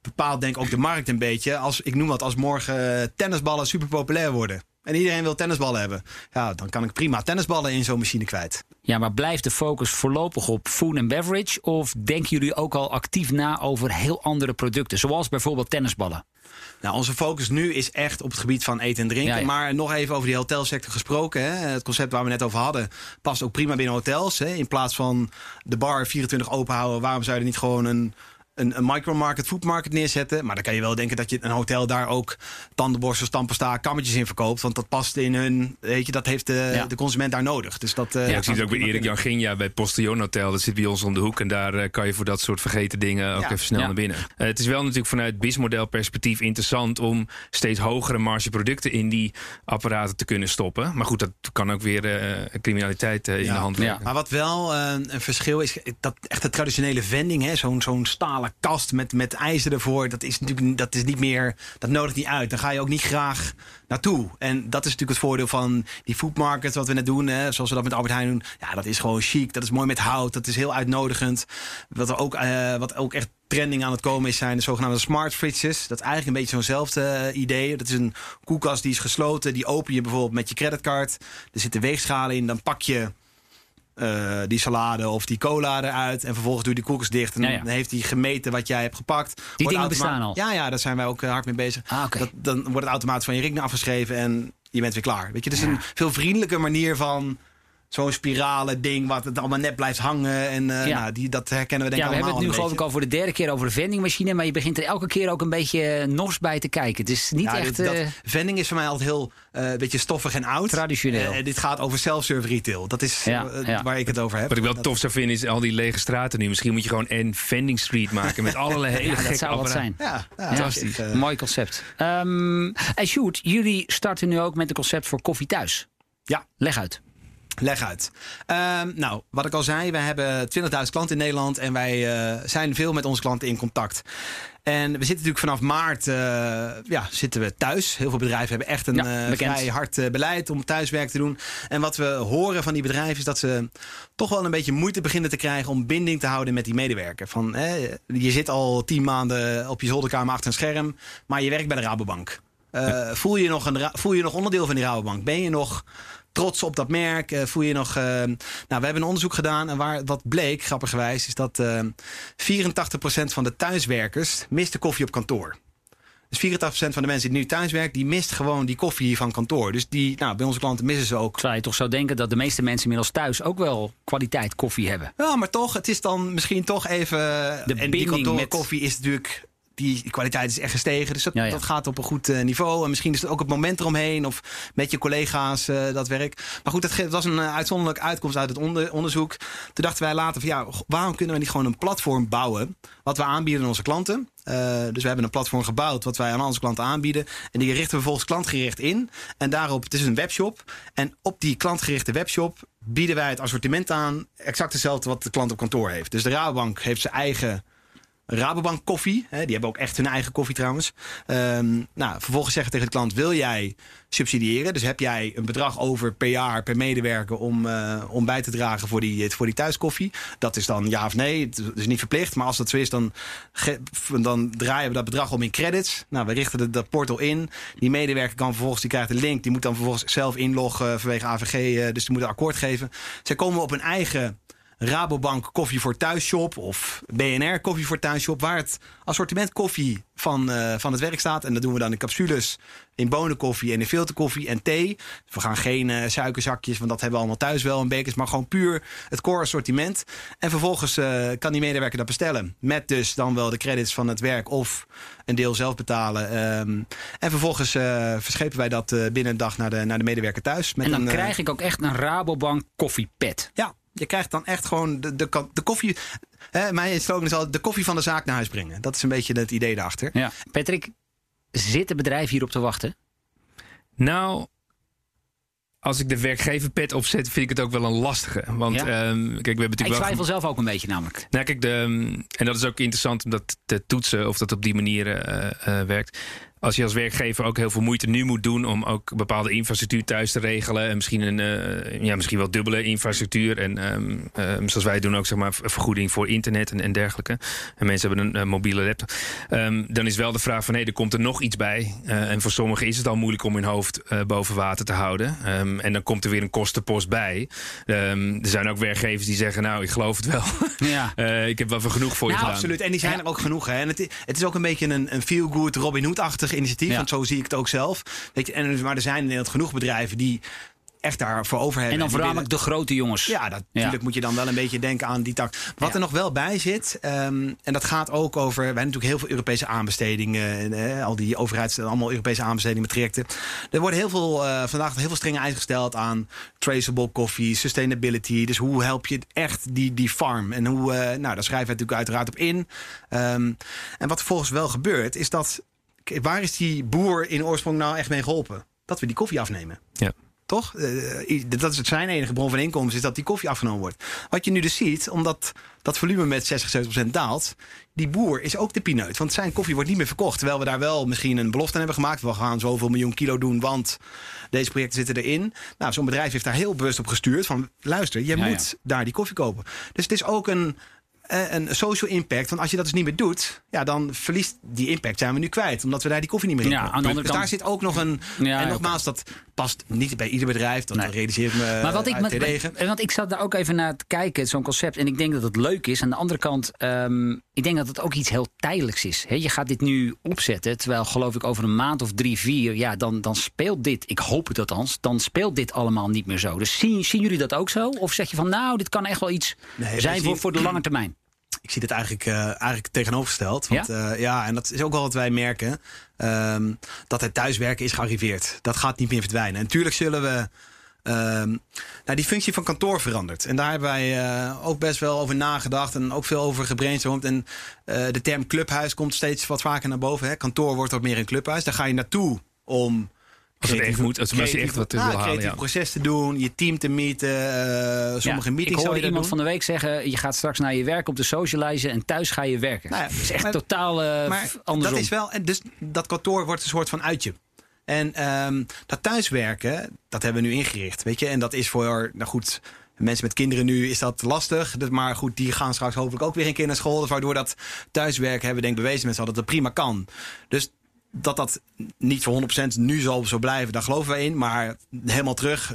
bepaalt denk ik ook de markt een beetje. Als, ik noem wat, als morgen tennisballen super populair worden. En iedereen wil tennisballen hebben. Ja, dan kan ik prima tennisballen in zo'n machine kwijt. Ja, maar blijft de focus voorlopig op food and beverage? Of denken jullie ook al actief na over heel andere producten? Zoals bijvoorbeeld tennisballen. Nou, onze focus nu is echt op het gebied van eten en drinken. Ja, ja. Maar nog even over die hotelsector gesproken. Hè. Het concept waar we net over hadden past ook prima binnen hotels. Hè. In plaats van de bar 24 open houden, waarom zou je er niet gewoon een, een, een micromarket, foodmarket neerzetten? Maar dan kan je wel denken dat je een hotel daar ook tandenborstels, tandpasta, kammetjes in verkoopt. Want dat past in hun, weet je, dat heeft de, Ja. de consument daar nodig. Dus dat, eh, Ja, ik zie het ook bij Erik. Jan Ginja bij Postillon Hotel. Dat zit bij ons om de hoek. En daar eh, kan je voor dat soort vergeten dingen ook Ja. even snel Ja. naar binnen. Eh, het is wel natuurlijk vanuit BIS-model perspectief interessant... om steeds hogere margeproducten in die apparaten te kunnen stoppen. Maar goed, dat kan ook weer eh, criminaliteit in Ja. de hand Ja. werken. Maar wat wel een verschil is, dat echt de traditionele vending, hè, zo'n zo'n stalen kast met, met ijzer ervoor, dat is natuurlijk dat is niet meer, dat nodigt niet uit. Dan ga je ook niet graag naartoe. En dat is natuurlijk het voordeel van die foodmarket, wat we net doen, zoals we dat met Albert Heijn doen. Ja, dat is gewoon chic, dat is mooi met hout, dat is heel uitnodigend. Wat, er ook, eh, wat ook echt trending aan het komen is, zijn de zogenaamde smart fridges. Dat is eigenlijk een beetje zo'nzelfde eh, idee. Dat is een koelkast die is gesloten, die open je bijvoorbeeld met je creditcard. Er zitten weegschalen in, dan pak je eh, die salade of die cola eruit. En vervolgens doe je die koelkast dicht. En Ja, ja. dan heeft hij gemeten wat jij hebt gepakt. Wordt dingen bestaan al? Ja, ja, daar zijn wij ook eh, hard mee bezig. Ah, dat, dan wordt het automatisch van je rekening afgeschreven en je bent weer klaar. Weet je, dus een veel vriendelijke manier van zo'n spirale ding wat het allemaal net blijft hangen. En eh, Ja. nou, die, dat herkennen we denk Ja, ik we hebben het nu geloof ik al voor de derde keer over de vendingmachine. Maar je begint er elke keer ook een beetje eh, nors bij te kijken. Het is niet Ja, echt dit- dat, eh, vending is voor mij altijd heel eh, een beetje stoffig en oud. traditioneel. Eh, dit gaat over self-serve retail. Dat is Ja, ja. waar ik het over heb. Wat ik wel Dat- tof zou vinden is al die lege straten nu. Misschien moet je gewoon een vending street maken met allerlei <laughs> hele ja, gekke dat zou wat apparaten. zijn. Ja, ja, Ja, fantastisch. Mooi concept. Ehm en Sjoerd, jullie starten nu ook met een concept voor koffie thuis. Ja. Leg uit. Leg uit. Ehm, nou, wat ik al zei, wij hebben 20.000 klanten in Nederland en wij eh, zijn veel met onze klanten in contact. En we zitten natuurlijk vanaf maart eh, ja, zitten we thuis. Heel veel bedrijven hebben echt een Ja, eh, vrij hard beleid om thuiswerk te doen. En wat we horen van die bedrijven is dat ze toch wel een beetje moeite beginnen te krijgen om binding te houden met die medewerker. Van, je zit al tien maanden op je zolderkamer achter een scherm, maar je werkt bij de Rabobank. Eh, voel, je nog een, voel je nog onderdeel van die Rabobank? Ben je nog trots op dat merk? Eh, voel je nog. eh, nou, we hebben een onderzoek gedaan en waar wat bleek, grappigerwijs, is dat eh 84% van de thuiswerkers mist de koffie op kantoor. Dus 84% van de mensen die nu thuiswerken, die mist gewoon die koffie van kantoor. Dus die, nou, bij onze klanten missen ze ook. Zou je toch zo denken dat de meeste mensen inmiddels thuis ook wel kwaliteit koffie hebben? Ja, maar toch, het is dan misschien toch even. De en die binding kantoorkoffie is natuurlijk. Die kwaliteit is echt gestegen. Dus dat, Ja, ja. dat gaat op een goed eh, niveau. En misschien is het ook het moment eromheen. Of met je collega's eh, dat werk. Maar goed, dat was een eh, uitzonderlijke uitkomst uit het onder- onderzoek. Toen dachten wij later van ja, waarom kunnen we niet gewoon een platform bouwen. Wat we aanbieden aan onze klanten. Dus we hebben een platform gebouwd wat wij aan onze klanten aanbieden. En die richten we vervolgens klantgericht in. En daarop, het is een webshop. En op die klantgerichte webshop bieden wij het assortiment aan. Exact hetzelfde wat de klant op kantoor heeft. Dus de Rabobank heeft zijn eigen Rabobank koffie. Hè, die hebben ook echt hun eigen koffie trouwens. Ehm, nou, vervolgens zeggen tegen de klant: wil jij subsidiëren? Dus heb jij een bedrag over per jaar per medewerker om, eh, om bij te dragen voor die, voor die thuiskoffie? Dat is dan ja of nee. Het is niet verplicht. Maar als dat zo is, dan, dan draaien we dat bedrag om in credits. Nou, we richten dat portal in. Die medewerker kan vervolgens, die krijgt een link. Die moet dan vervolgens zelf inloggen vanwege AVG. eh, dus die moet een akkoord geven. Zij komen op een eigen Rabobank koffie voor thuisshop of BNR koffie voor thuisshop, waar het assortiment koffie van, eh, van het werk staat. En dat doen we dan in capsules, in bonenkoffie en in filterkoffie en thee. We gaan geen eh, suikerzakjes, want dat hebben we allemaal thuis wel in bekers, maar gewoon puur het core assortiment. En vervolgens eh, kan die medewerker dat bestellen. Met dus dan wel de credits van het werk of een deel zelf betalen. Ehm, en vervolgens verschepen wij dat binnen een dag naar de, naar de medewerker thuis. Met En dan een, krijg ik ook echt een Rabobank koffiepad. ja, je krijgt dan echt gewoon de, de, de koffie. Hè, mijn slogan is al de koffie van de zaak naar huis brengen. Dat is een beetje het idee daarachter. Ja. Patrick, zit het bedrijf hierop te wachten? Nou, als ik de werkgeverpet opzet, vind ik het ook wel een lastige. Want Ja? ehm, kijk, we hebben Ik natuurlijk wel. twijfel zelf ook een beetje namelijk. Nou, kijk, de, en dat is ook interessant om dat te toetsen of dat op die manier eh, eh, werkt. Als je als werkgever ook heel veel moeite nu moet doen om ook bepaalde infrastructuur thuis te regelen. En misschien, een, eh, ja, misschien wel dubbele infrastructuur. En ehm, ehm, zoals wij doen ook zeg maar vergoeding voor internet en, en dergelijke. En mensen hebben een mobiele laptop. Ehm, dan is wel de vraag van hé, er komt er nog iets bij. Eh, en voor sommigen is het al moeilijk om hun hoofd eh, boven water te houden. En dan komt er weer een kostenpost bij. Er zijn ook werkgevers die zeggen nou, ik geloof het wel. Ja. <laughs> Ik heb wel genoeg voor je Nou, gedaan. absoluut. En die zijn Ja. er ook genoeg. Hè. En het, i- het is ook een beetje een, een feel-good Robin Hood-achtig initiatief. Ja. Want zo zie ik het ook zelf. Weet je, en, maar er zijn in Nederland genoeg bedrijven die echt daarvoor over hebben. En dan voornamelijk de grote jongens. Ja, dat, natuurlijk moet je dan wel een beetje denken aan die tak. Wat Ja. er nog wel bij zit, ehm, en dat gaat ook over... Wij hebben natuurlijk heel veel Europese aanbestedingen. En, eh, al die overheids... Allemaal Europese aanbestedingen met trajecten. Er worden heel veel, eh, vandaag heel veel strenge eisen gesteld aan traceable koffie, sustainability. Dus hoe help je echt die, die farm? En hoe, eh, nou, daar schrijven we natuurlijk uiteraard op in. Ehm, en wat vervolgens wel gebeurt, is dat... Waar is die boer in oorsprong nou echt mee geholpen? Dat we die koffie afnemen. Ja. Toch? Eh, dat is het zijn enige bron van inkomsten, is dat die koffie afgenomen wordt. Wat je nu dus ziet, omdat dat volume met 60, 70 daalt, die boer is ook de pineut. Want zijn koffie wordt niet meer verkocht. Terwijl we daar wel misschien een belofte aan hebben gemaakt. We gaan zoveel miljoen kilo doen, want deze projecten zitten erin. Nou, zo'n bedrijf heeft daar heel bewust op gestuurd. Van luister, je Ja, moet daar die koffie kopen. Dus het is ook een, een social impact. Want als je dat dus niet meer doet, ja, dan verliest die impact zijn we nu kwijt. Omdat we daar die koffie niet meer in Ja, aan de andere Dus daar kant- zit ook nog een... Ja, en nogmaals, dat past niet bij ieder bedrijf. Dat Nee. realiseer ik me Maar wat ik, met, met- want ik zat daar ook even naar te kijken, zo'n concept. En ik denk dat het leuk is. Aan de andere kant, ehm, ik denk dat het ook iets heel tijdelijks is. Je gaat dit nu opzetten, terwijl geloof ik over een maand of drie, vier, ja, dan, dan speelt dit, ik hoop het althans, dan speelt dit allemaal niet meer zo. Dus zien, zien jullie dat ook zo? Of zeg je van, nou, dit kan echt wel iets Nee, zijn voor, voor de lange termijn? Ik zie dit eigenlijk, eh, eigenlijk tegenovergesteld. Want Ja? ja? ja, en dat is ook wel wat wij merken. ehm, dat het thuiswerken is gearriveerd. Dat gaat niet meer verdwijnen. En natuurlijk zullen we. ehm, nou, die functie van kantoor verandert. En daar hebben wij eh, ook best wel over nagedacht. En ook veel over gebrainstormd. En eh, de term clubhuis komt steeds wat vaker naar boven. Hè. Kantoor wordt wat meer een clubhuis. Daar ga je naartoe om Als het echt moet, als je echt wat nou, wil halen. creatief Ja. proces te doen, je team te meeten, eh, sommige Ja, meetings ik zou hoorde iemand doen. van de week zeggen... je gaat straks naar je werk om te socializen en thuis ga je werken. Nou ja, dat is echt maar- totaal eh, Maar andersom. dat is wel, en dus dat kantoor wordt een soort van uitje. En ehm, dat thuiswerken, dat hebben we nu ingericht, weet je. En dat is voor, nou goed, mensen met kinderen nu is dat lastig. Dus, maar goed, die gaan straks hopelijk ook weer een keer naar school. Dus waardoor dat thuiswerken hebben, denk ik, bewezen met z'n allen dat het prima kan. Dus dat dat niet voor 100% nu zal zo blijven, daar geloven we in. Maar helemaal terug,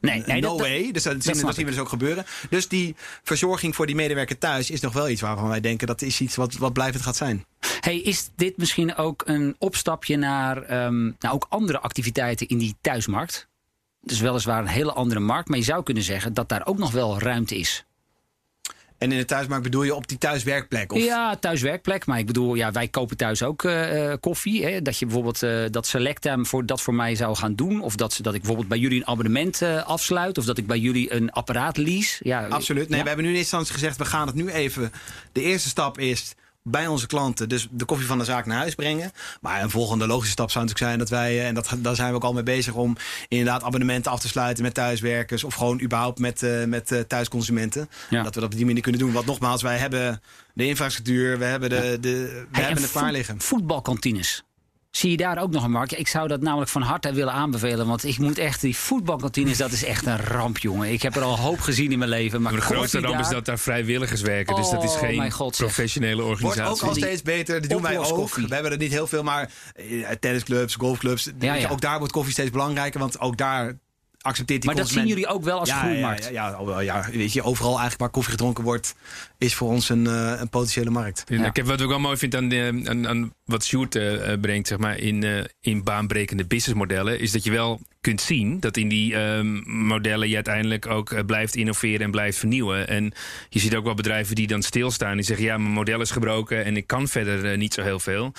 nee, nee, no dat- way. Dus dat, zien, we- dus ook gebeuren. Dus die verzorging voor die medewerker thuis is nog wel iets waarvan wij denken dat is iets wat, wat blijvend gaat zijn. Hey, is dit misschien ook een opstapje naar ehm, nou, ook andere activiteiten in die thuismarkt? Dus weliswaar een hele andere markt, maar je zou kunnen zeggen dat daar ook nog wel ruimte is. En in de thuismarkt bedoel je op die thuiswerkplek? Of? Ja, thuiswerkplek. Maar ik bedoel, ja, wij kopen thuis ook eh, eh, koffie. Hè? Dat je bijvoorbeeld eh, dat Selecta voor, dat voor mij zou gaan doen. Of dat, dat ik bijvoorbeeld bij jullie een abonnement afsluit. Of dat ik bij jullie een apparaat lease. Ja, Absoluut. Nee, ja. we hebben nu in eerste instantie gezegd, we gaan het nu even. De eerste stap is bij onze klanten, dus de koffie van de zaak naar huis brengen. Maar een volgende logische stap zou natuurlijk zijn dat wij, eh, en dat, daar zijn we ook al mee bezig, om inderdaad abonnementen af te sluiten met thuiswerkers. Of gewoon überhaupt met, eh, met eh, thuisconsumenten. Ja. Dat we dat op die manier kunnen doen. Want nogmaals, wij hebben de infrastructuur, we hebben, de, de, we Hey, hebben het klaar liggen. Voetbalkantines. Zie je daar ook nog een markt? Ik zou dat namelijk van harte willen aanbevelen. Want ik moet echt, die voetbalkantines, dat is echt een ramp, jongen. Ik heb er al hoop gezien in mijn leven. Maar Maar de grootste ramp is dat daar vrijwilligers werken. dus dat is Oh, geen God, professionele Wordt organisatie. ook al steeds beter. Dat doen wij ook. We hebben er niet heel veel, maar eh, tennisclubs, golfclubs. Ja, ja. Ook daar wordt koffie steeds belangrijker. Want ook daar accepteert die Maar dat zien jullie ook wel als ja, groeimarkt. Ja, ja, ja, oh, wel, ja, weet je, overal eigenlijk waar koffie gedronken wordt, is voor ons een, eh, een potentiële markt. Ja. Ik heb wat ik ook wel mooi vind aan, de, aan, aan wat Sjoerd eh, eh, brengt zeg maar, in, eh, in baanbrekende businessmodellen, is dat je wel kunt zien dat in die ehm, modellen je uiteindelijk ook eh, blijft innoveren en blijft vernieuwen. En je ziet ook wel bedrijven die dan stilstaan. Die zeggen, ja, mijn model is gebroken en ik kan verder eh, niet zo heel veel.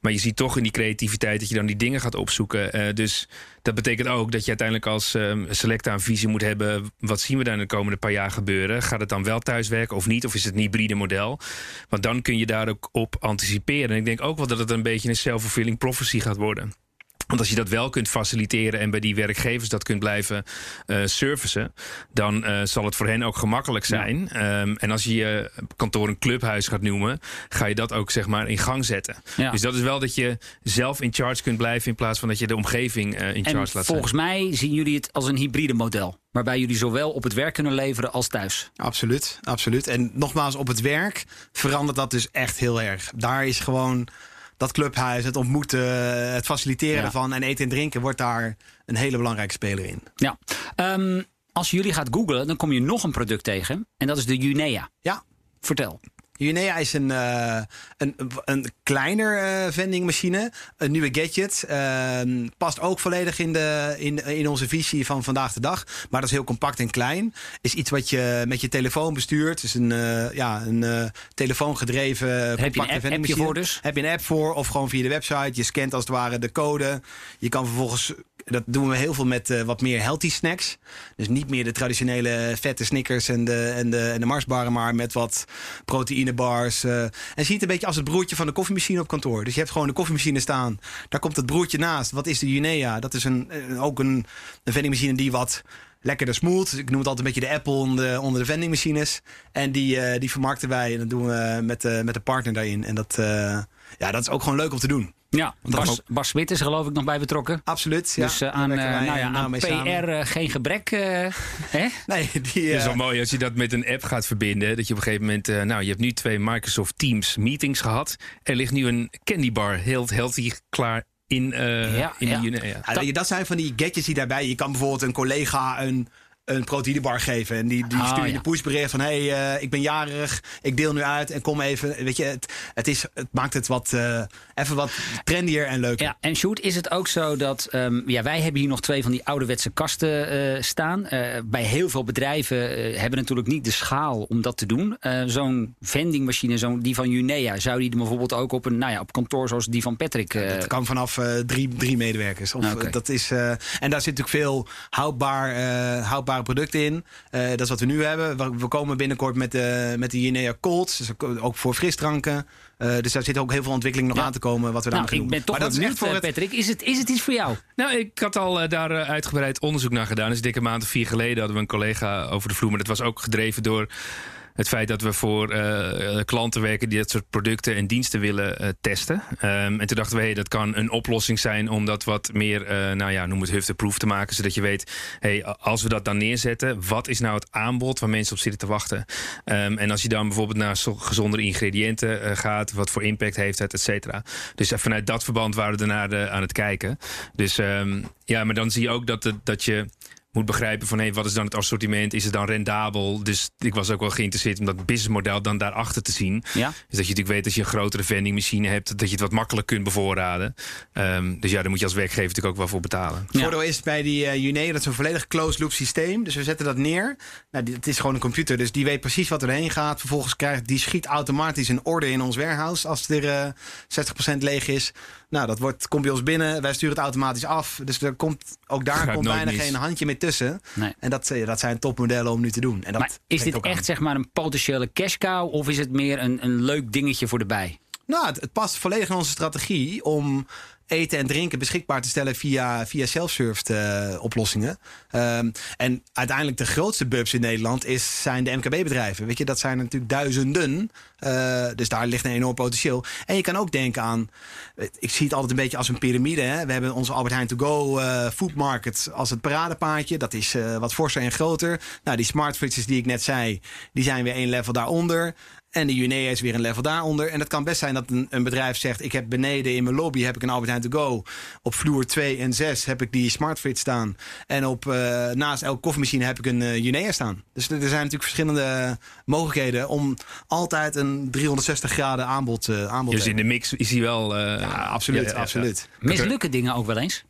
Maar je ziet toch in die creativiteit dat je dan die dingen gaat opzoeken. Eh, dus dat betekent ook dat je uiteindelijk als ehm, Selecta een visie moet hebben. Wat zien we daar in de komende paar jaar gebeuren? Gaat het dan wel thuiswerken of niet? Of is het een hybride model? Want dan kun je daar ook op anticiperen. En ik denk ook wel dat het een beetje een self-fulfilling prophecy gaat worden. Want als je dat wel kunt faciliteren en bij die werkgevers dat kunt blijven eh servicen, dan eh, zal het voor hen ook gemakkelijk zijn. Ehm, en als je je kantoor een clubhuis gaat noemen, ga je dat ook zeg maar in gang zetten. Ja. Dus dat is wel dat je zelf in charge kunt blijven in plaats van dat je de omgeving eh, in En charge laat volgens zijn. mij zien jullie het als een hybride model. Waarbij jullie zowel op het werk kunnen leveren als thuis. Absoluut, absoluut. En nogmaals, op het werk verandert dat dus echt heel erg. Daar is gewoon dat clubhuis, het ontmoeten, het faciliteren Ja. ervan en eten en drinken wordt daar een hele belangrijke speler in. Ja. Ehm, als jullie gaat googlen, dan kom je nog een product tegen. En dat is de Junea. Ja, Vertel. Unea is een, eh, een, een kleiner eh, vendingmachine, een nieuwe gadget. Ehm, past ook volledig in, de, in, in onze visie van vandaag de dag. Maar dat is heel compact en klein. Is iets wat je met je telefoon bestuurt. Is een, eh, ja, een telefoongedreven je een compacte app- appje vendingmachine. voor dus? Heb je een app voor of gewoon via de website. Je scant als het ware de code. Je kan vervolgens... Dat doen we heel veel met eh, wat meer healthy snacks. Dus niet meer de traditionele vette Snickers en de, en de, en de Marsbarren, maar met wat proteïnebars. eh. en zie het een beetje als het broertje van de koffiemachine op kantoor. Dus je hebt gewoon de koffiemachine staan. Daar komt het broertje naast. Wat is de Junea? Dat is een, eh, ook een, vendingmachine die wat lekkerder smoelt. Ik noem het altijd een beetje de Apple onder de, onder de vendingmachines. En die, die vermarkten wij. En dat doen we met, eh, met een partner daarin. En dat, ja, dat is ook gewoon leuk om te doen. Ja, dat Bas, Bas is er geloof ik nog bij betrokken. Absoluut. Ja. dus eh, aan, werken eh, nou ja, aan PR samen. eh, geen gebrek. eh, <laughs> hè? Nee, die, Het is eh, wel mooi als je dat met een app gaat verbinden. Dat je op een gegeven moment. eh, nou, je hebt nu twee Microsoft Teams meetings gehad. Er ligt nu een candy bar heel healthy klaar in, eh Ja, in ja. Junea. Ja, weet je, dat zijn van die gadgets die daarbij. Je kan bijvoorbeeld een collega een, een proteïnebar geven. En die, die Ah, stuur je ja. een pushbericht van... hé, hey, eh, ik ben jarig, ik deel nu uit en kom even. Weet je, het, het, is, het maakt het wat, eh, even wat trendier en leuker. Ja, en Sjoerd, is het ook zo dat... ehm, ja, wij hebben hier nog twee van die ouderwetse kasten eh, staan. Bij heel veel bedrijven hebben natuurlijk niet de schaal om dat te doen. Zo'n vendingmachine, zo'n die van Junea... zou die bijvoorbeeld ook op een nou ja, op kantoor zoals die van Patrick... Het kan vanaf drie, drie medewerkers. Of, dat is, en daar zit natuurlijk veel houdbaar, houdbare vergelijkbare producten in. Eh, dat is wat we nu hebben. We, we komen binnenkort met de, met de Jinea Colts. Dus ook voor frisdranken. Uh, dus daar zit ook heel veel ontwikkeling nog Ja. aan te komen. Wat we daar Nou, gaan ik doen. ben toch maar dat is benieuwd, echt voor eh, het, Patrick. Is het, is het iets voor jou? Nou, ik had al eh, daar eh, uitgebreid onderzoek naar gedaan. Dus dikke maand of vier geleden hadden we een collega over de vloer. Maar dat was ook gedreven door het feit dat we voor eh, klanten werken die dat soort producten en diensten willen eh, testen. Ehm, en toen dachten we, hey, dat kan een oplossing zijn om dat wat meer, eh, nou ja, noem het hufteproof te maken. Zodat je weet, hey, als we dat dan neerzetten, wat is nou het aanbod waar mensen op zitten te wachten? Ehm, en als je dan bijvoorbeeld naar zo- gezondere ingrediënten eh, gaat, wat voor impact heeft het, et cetera. Dus eh, vanuit dat verband waren we eh, aan het kijken. Dus ehm, ja, maar dan zie je ook dat, dat je moet begrijpen van hey, wat is dan het assortiment? Is het dan rendabel? Dus ik was ook wel geïnteresseerd om dat businessmodel dan daarachter te zien. Ja. Dus dat je natuurlijk weet als je een grotere vendingmachine hebt, dat je het wat makkelijk kunt bevoorraden. Ehm, dus ja, daar moet je als werkgever natuurlijk ook wel voor betalen. Het voordeel is bij die uh, dat is een volledig closed loop systeem. Dus we zetten dat neer. Nou, het is gewoon een computer, dus die weet precies wat erheen gaat. Vervolgens krijgt die schiet automatisch een order in ons warehouse als er eh 60% leeg is. Nou, dat wordt, komt bij ons binnen. Wij sturen het automatisch af. Dus er komt, ook daar Gaat komt bijna mis. geen handje meer tussen. Nee. En dat, eh, dat zijn topmodellen om nu te doen. En dat Maar is dit aan. echt zeg maar een potentiële cash cow of is het meer een, een leuk dingetje voor de bij? Nou, het, het past volledig in onze strategie om eten en drinken beschikbaar te stellen via, via self-served eh, oplossingen. Ehm, en uiteindelijk de grootste bubs in Nederland is, zijn de MKB-bedrijven. Weet je, dat zijn natuurlijk duizenden. Eh, dus daar ligt een enorm potentieel. En je kan ook denken aan, eh, ik zie het altijd een beetje als een piramide. We hebben onze Albert Heijn To Go eh, Food Market als het paradepaadje. Dat is wat forser en groter. Nou, die smart fridges die ik net zei, die zijn weer één level daaronder. En de Junea is weer een level daaronder. En het kan best zijn dat een, een bedrijf zegt... ik heb beneden in mijn lobby heb ik een Albert Heijn To Go. Op vloer 2 en 6 heb ik die Smart Fridge staan. En op, eh, naast elke koffiemachine heb ik een eh, Junea staan. Dus er zijn natuurlijk verschillende mogelijkheden... om altijd een 360 graden aanbod, eh aanbod Dus te in de mix is hij wel. eh, Ja, absoluut, ja. absoluut. Mislukken dingen ook wel eens?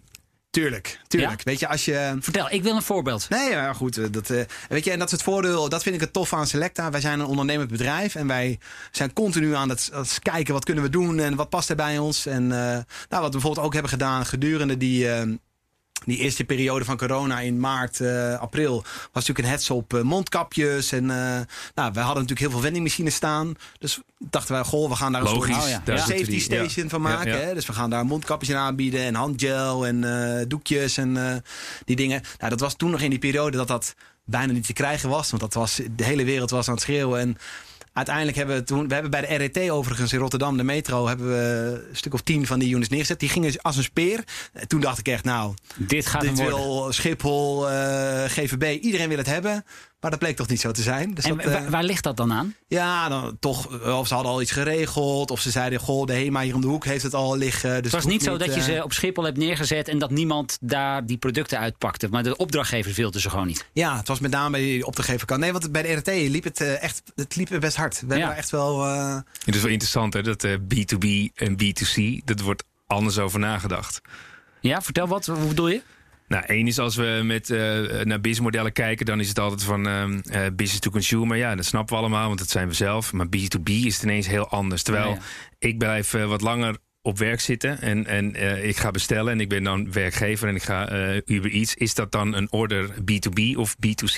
Tuurlijk, tuurlijk. Weet je, als je... Vertel, ik wil een voorbeeld. Nee, ja, goed. eh, Dat, eh, weet je, en dat is het voordeel. Dat vind ik het tof aan Selecta. Wij zijn een ondernemend bedrijf. En wij zijn continu aan het, aan het kijken wat kunnen we doen. En wat past er bij ons. En eh, nou, wat we bijvoorbeeld ook hebben gedaan gedurende die... die eerste periode van corona in maart, eh, april, was natuurlijk een hets op eh, mondkapjes. En eh, nou, we hadden natuurlijk heel veel vendingmachines staan. Dus dachten wij, goh, we gaan daar een Logisch, soort Oh ja. safety die- ja. station van maken. Hè? Dus we gaan daar mondkapjes in aanbieden en handgel en doekjes en die dingen. Nou, dat was toen nog in die periode dat dat bijna niet te krijgen was. Want dat was, de hele wereld was aan het schreeuwen. En uiteindelijk hebben we toen, we hebben bij de RET overigens in Rotterdam, de metro, hebben we een stuk of tien van die units neergezet. Die gingen als een speer. Toen dacht ik echt, nou, Dit gaat dit worden. wil Schiphol, eh, GVB, iedereen wil het hebben. Maar dat bleek toch niet zo te zijn. Dus En dat, wa- eh, waar ligt dat dan aan? ja, dan toch, of ze hadden al iets geregeld. Of ze zeiden, goh, de HEMA hier om de hoek heeft het al liggen. Dus Het was niet zo dat je eh, ze op Schiphol hebt neergezet en dat niemand daar die producten uitpakte. Maar de opdrachtgever wilde ze gewoon niet. Ja, het was met name bij die opdrachtgeverkant. Nee, want bij de RT liep het eh, echt het liep best hard. We hebben Ja. daar echt wel... eh, Het is wel interessant hè, dat eh, B2B en B2C, dat wordt anders over nagedacht. Ja, vertel wat. Hoe bedoel je? Nou, één is als we met, eh, naar businessmodellen kijken, dan is het altijd van ehm, eh, business to consumer. Ja, dat snappen we allemaal, want dat zijn we zelf. Maar B2B is het ineens heel anders. Terwijl Ja, ja. ik blijf eh, wat langer op werk zitten en, en eh, ik ga bestellen en ik ben dan werkgever en ik ga eh Uber Eats. Is dat dan een order B2B of B2C?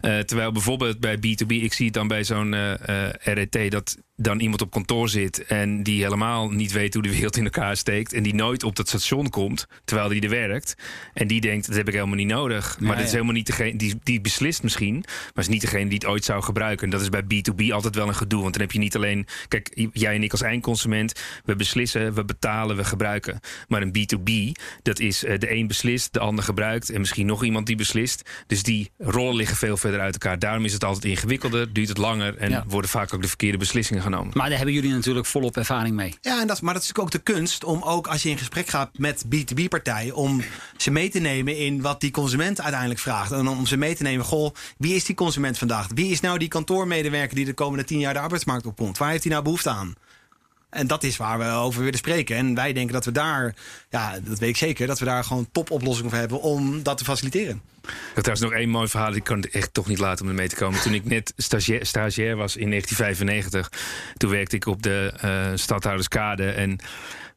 Eh, terwijl bijvoorbeeld bij B2B, ik zie het dan bij zo'n eh, eh, RET dat dan iemand op kantoor zit en die helemaal niet weet hoe de wereld in elkaar steekt en die nooit op dat station komt terwijl die er werkt en die denkt dat heb ik helemaal niet nodig, maar Ja, dat is helemaal niet degene die, die beslist misschien, maar is niet degene die het ooit zou gebruiken. En dat is bij B2B altijd wel een gedoe, want dan heb je niet alleen, kijk jij en ik als eindconsument, we beslissen, we betalen, we gebruiken, maar een B2B dat is eh, de een beslist, de ander gebruikt en misschien nog iemand die beslist, dus die rollen liggen veel verder uit elkaar. Daarom is het altijd ingewikkelder, duurt het langer en Ja. worden vaak ook de verkeerde beslissingen genomen. Maar daar hebben jullie natuurlijk volop ervaring mee. ja, en dat, is- maar dat is natuurlijk ook de kunst om ook als je in gesprek gaat met B2B-partijen... om ze mee te nemen in wat die consument uiteindelijk vraagt. En om ze mee te nemen, goh, wie is die consument vandaag? Wie is nou die kantoormedewerker die de komende tien jaar de arbeidsmarkt opkomt? Waar heeft hij nou behoefte aan? En dat is waar we over willen spreken. En wij denken dat we daar, ja, dat weet ik zeker, dat we daar gewoon topoplossingen voor hebben om dat te faciliteren. Had trouwens nog één mooi verhaal. Ik kan het echt toch niet laten om er mee te komen. Toen ik net stagiair, stagiair was in 1995, toen werkte ik op de eh Stadhouderskade. En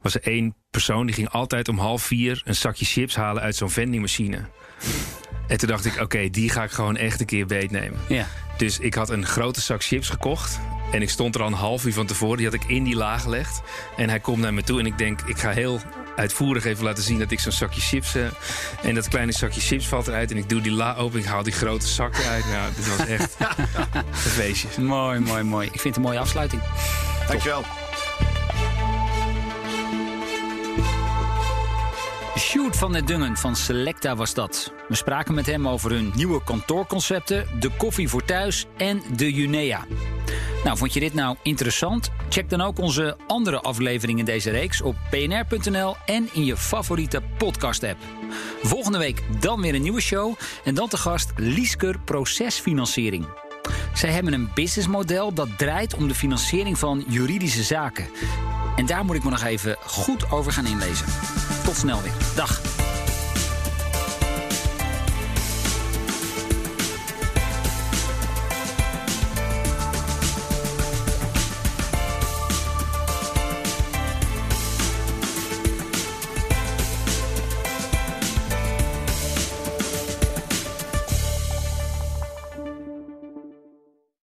was er één persoon die ging altijd om half vier een zakje chips halen uit zo'n vendingmachine. En toen dacht ik, oké, die ga ik gewoon echt een keer beetnemen. Ja. Dus ik had een grote zak chips gekocht. En ik stond er al een half uur van tevoren. Die had ik in die laag gelegd. En hij komt naar me toe en ik denk, ik ga heel uitvoerig even laten zien dat ik zo'n zakje chips... Uh, en dat kleine zakje chips valt eruit en ik doe die la open. Ik haal die grote zak eruit. Nou, dit was echt <laughs> een feestje. Mooi, mooi, mooi. Ik vind het een mooie afsluiting. Dankjewel. Sjoerd van der Dungen van Selecta was dat. We spraken met hem over hun nieuwe kantoorconcepten, de koffie voor thuis en de Junea. Nou, vond je dit nou interessant? Check dan ook onze andere afleveringen in deze reeks op pnr.nl en in je favoriete podcast-app. Volgende week dan weer een nieuwe show en dan te gast Liesker Procesfinanciering. Zij hebben een businessmodel dat draait om de financiering van juridische zaken. En daar moet ik me nog even goed over gaan inlezen. Tot snel weer. Dag.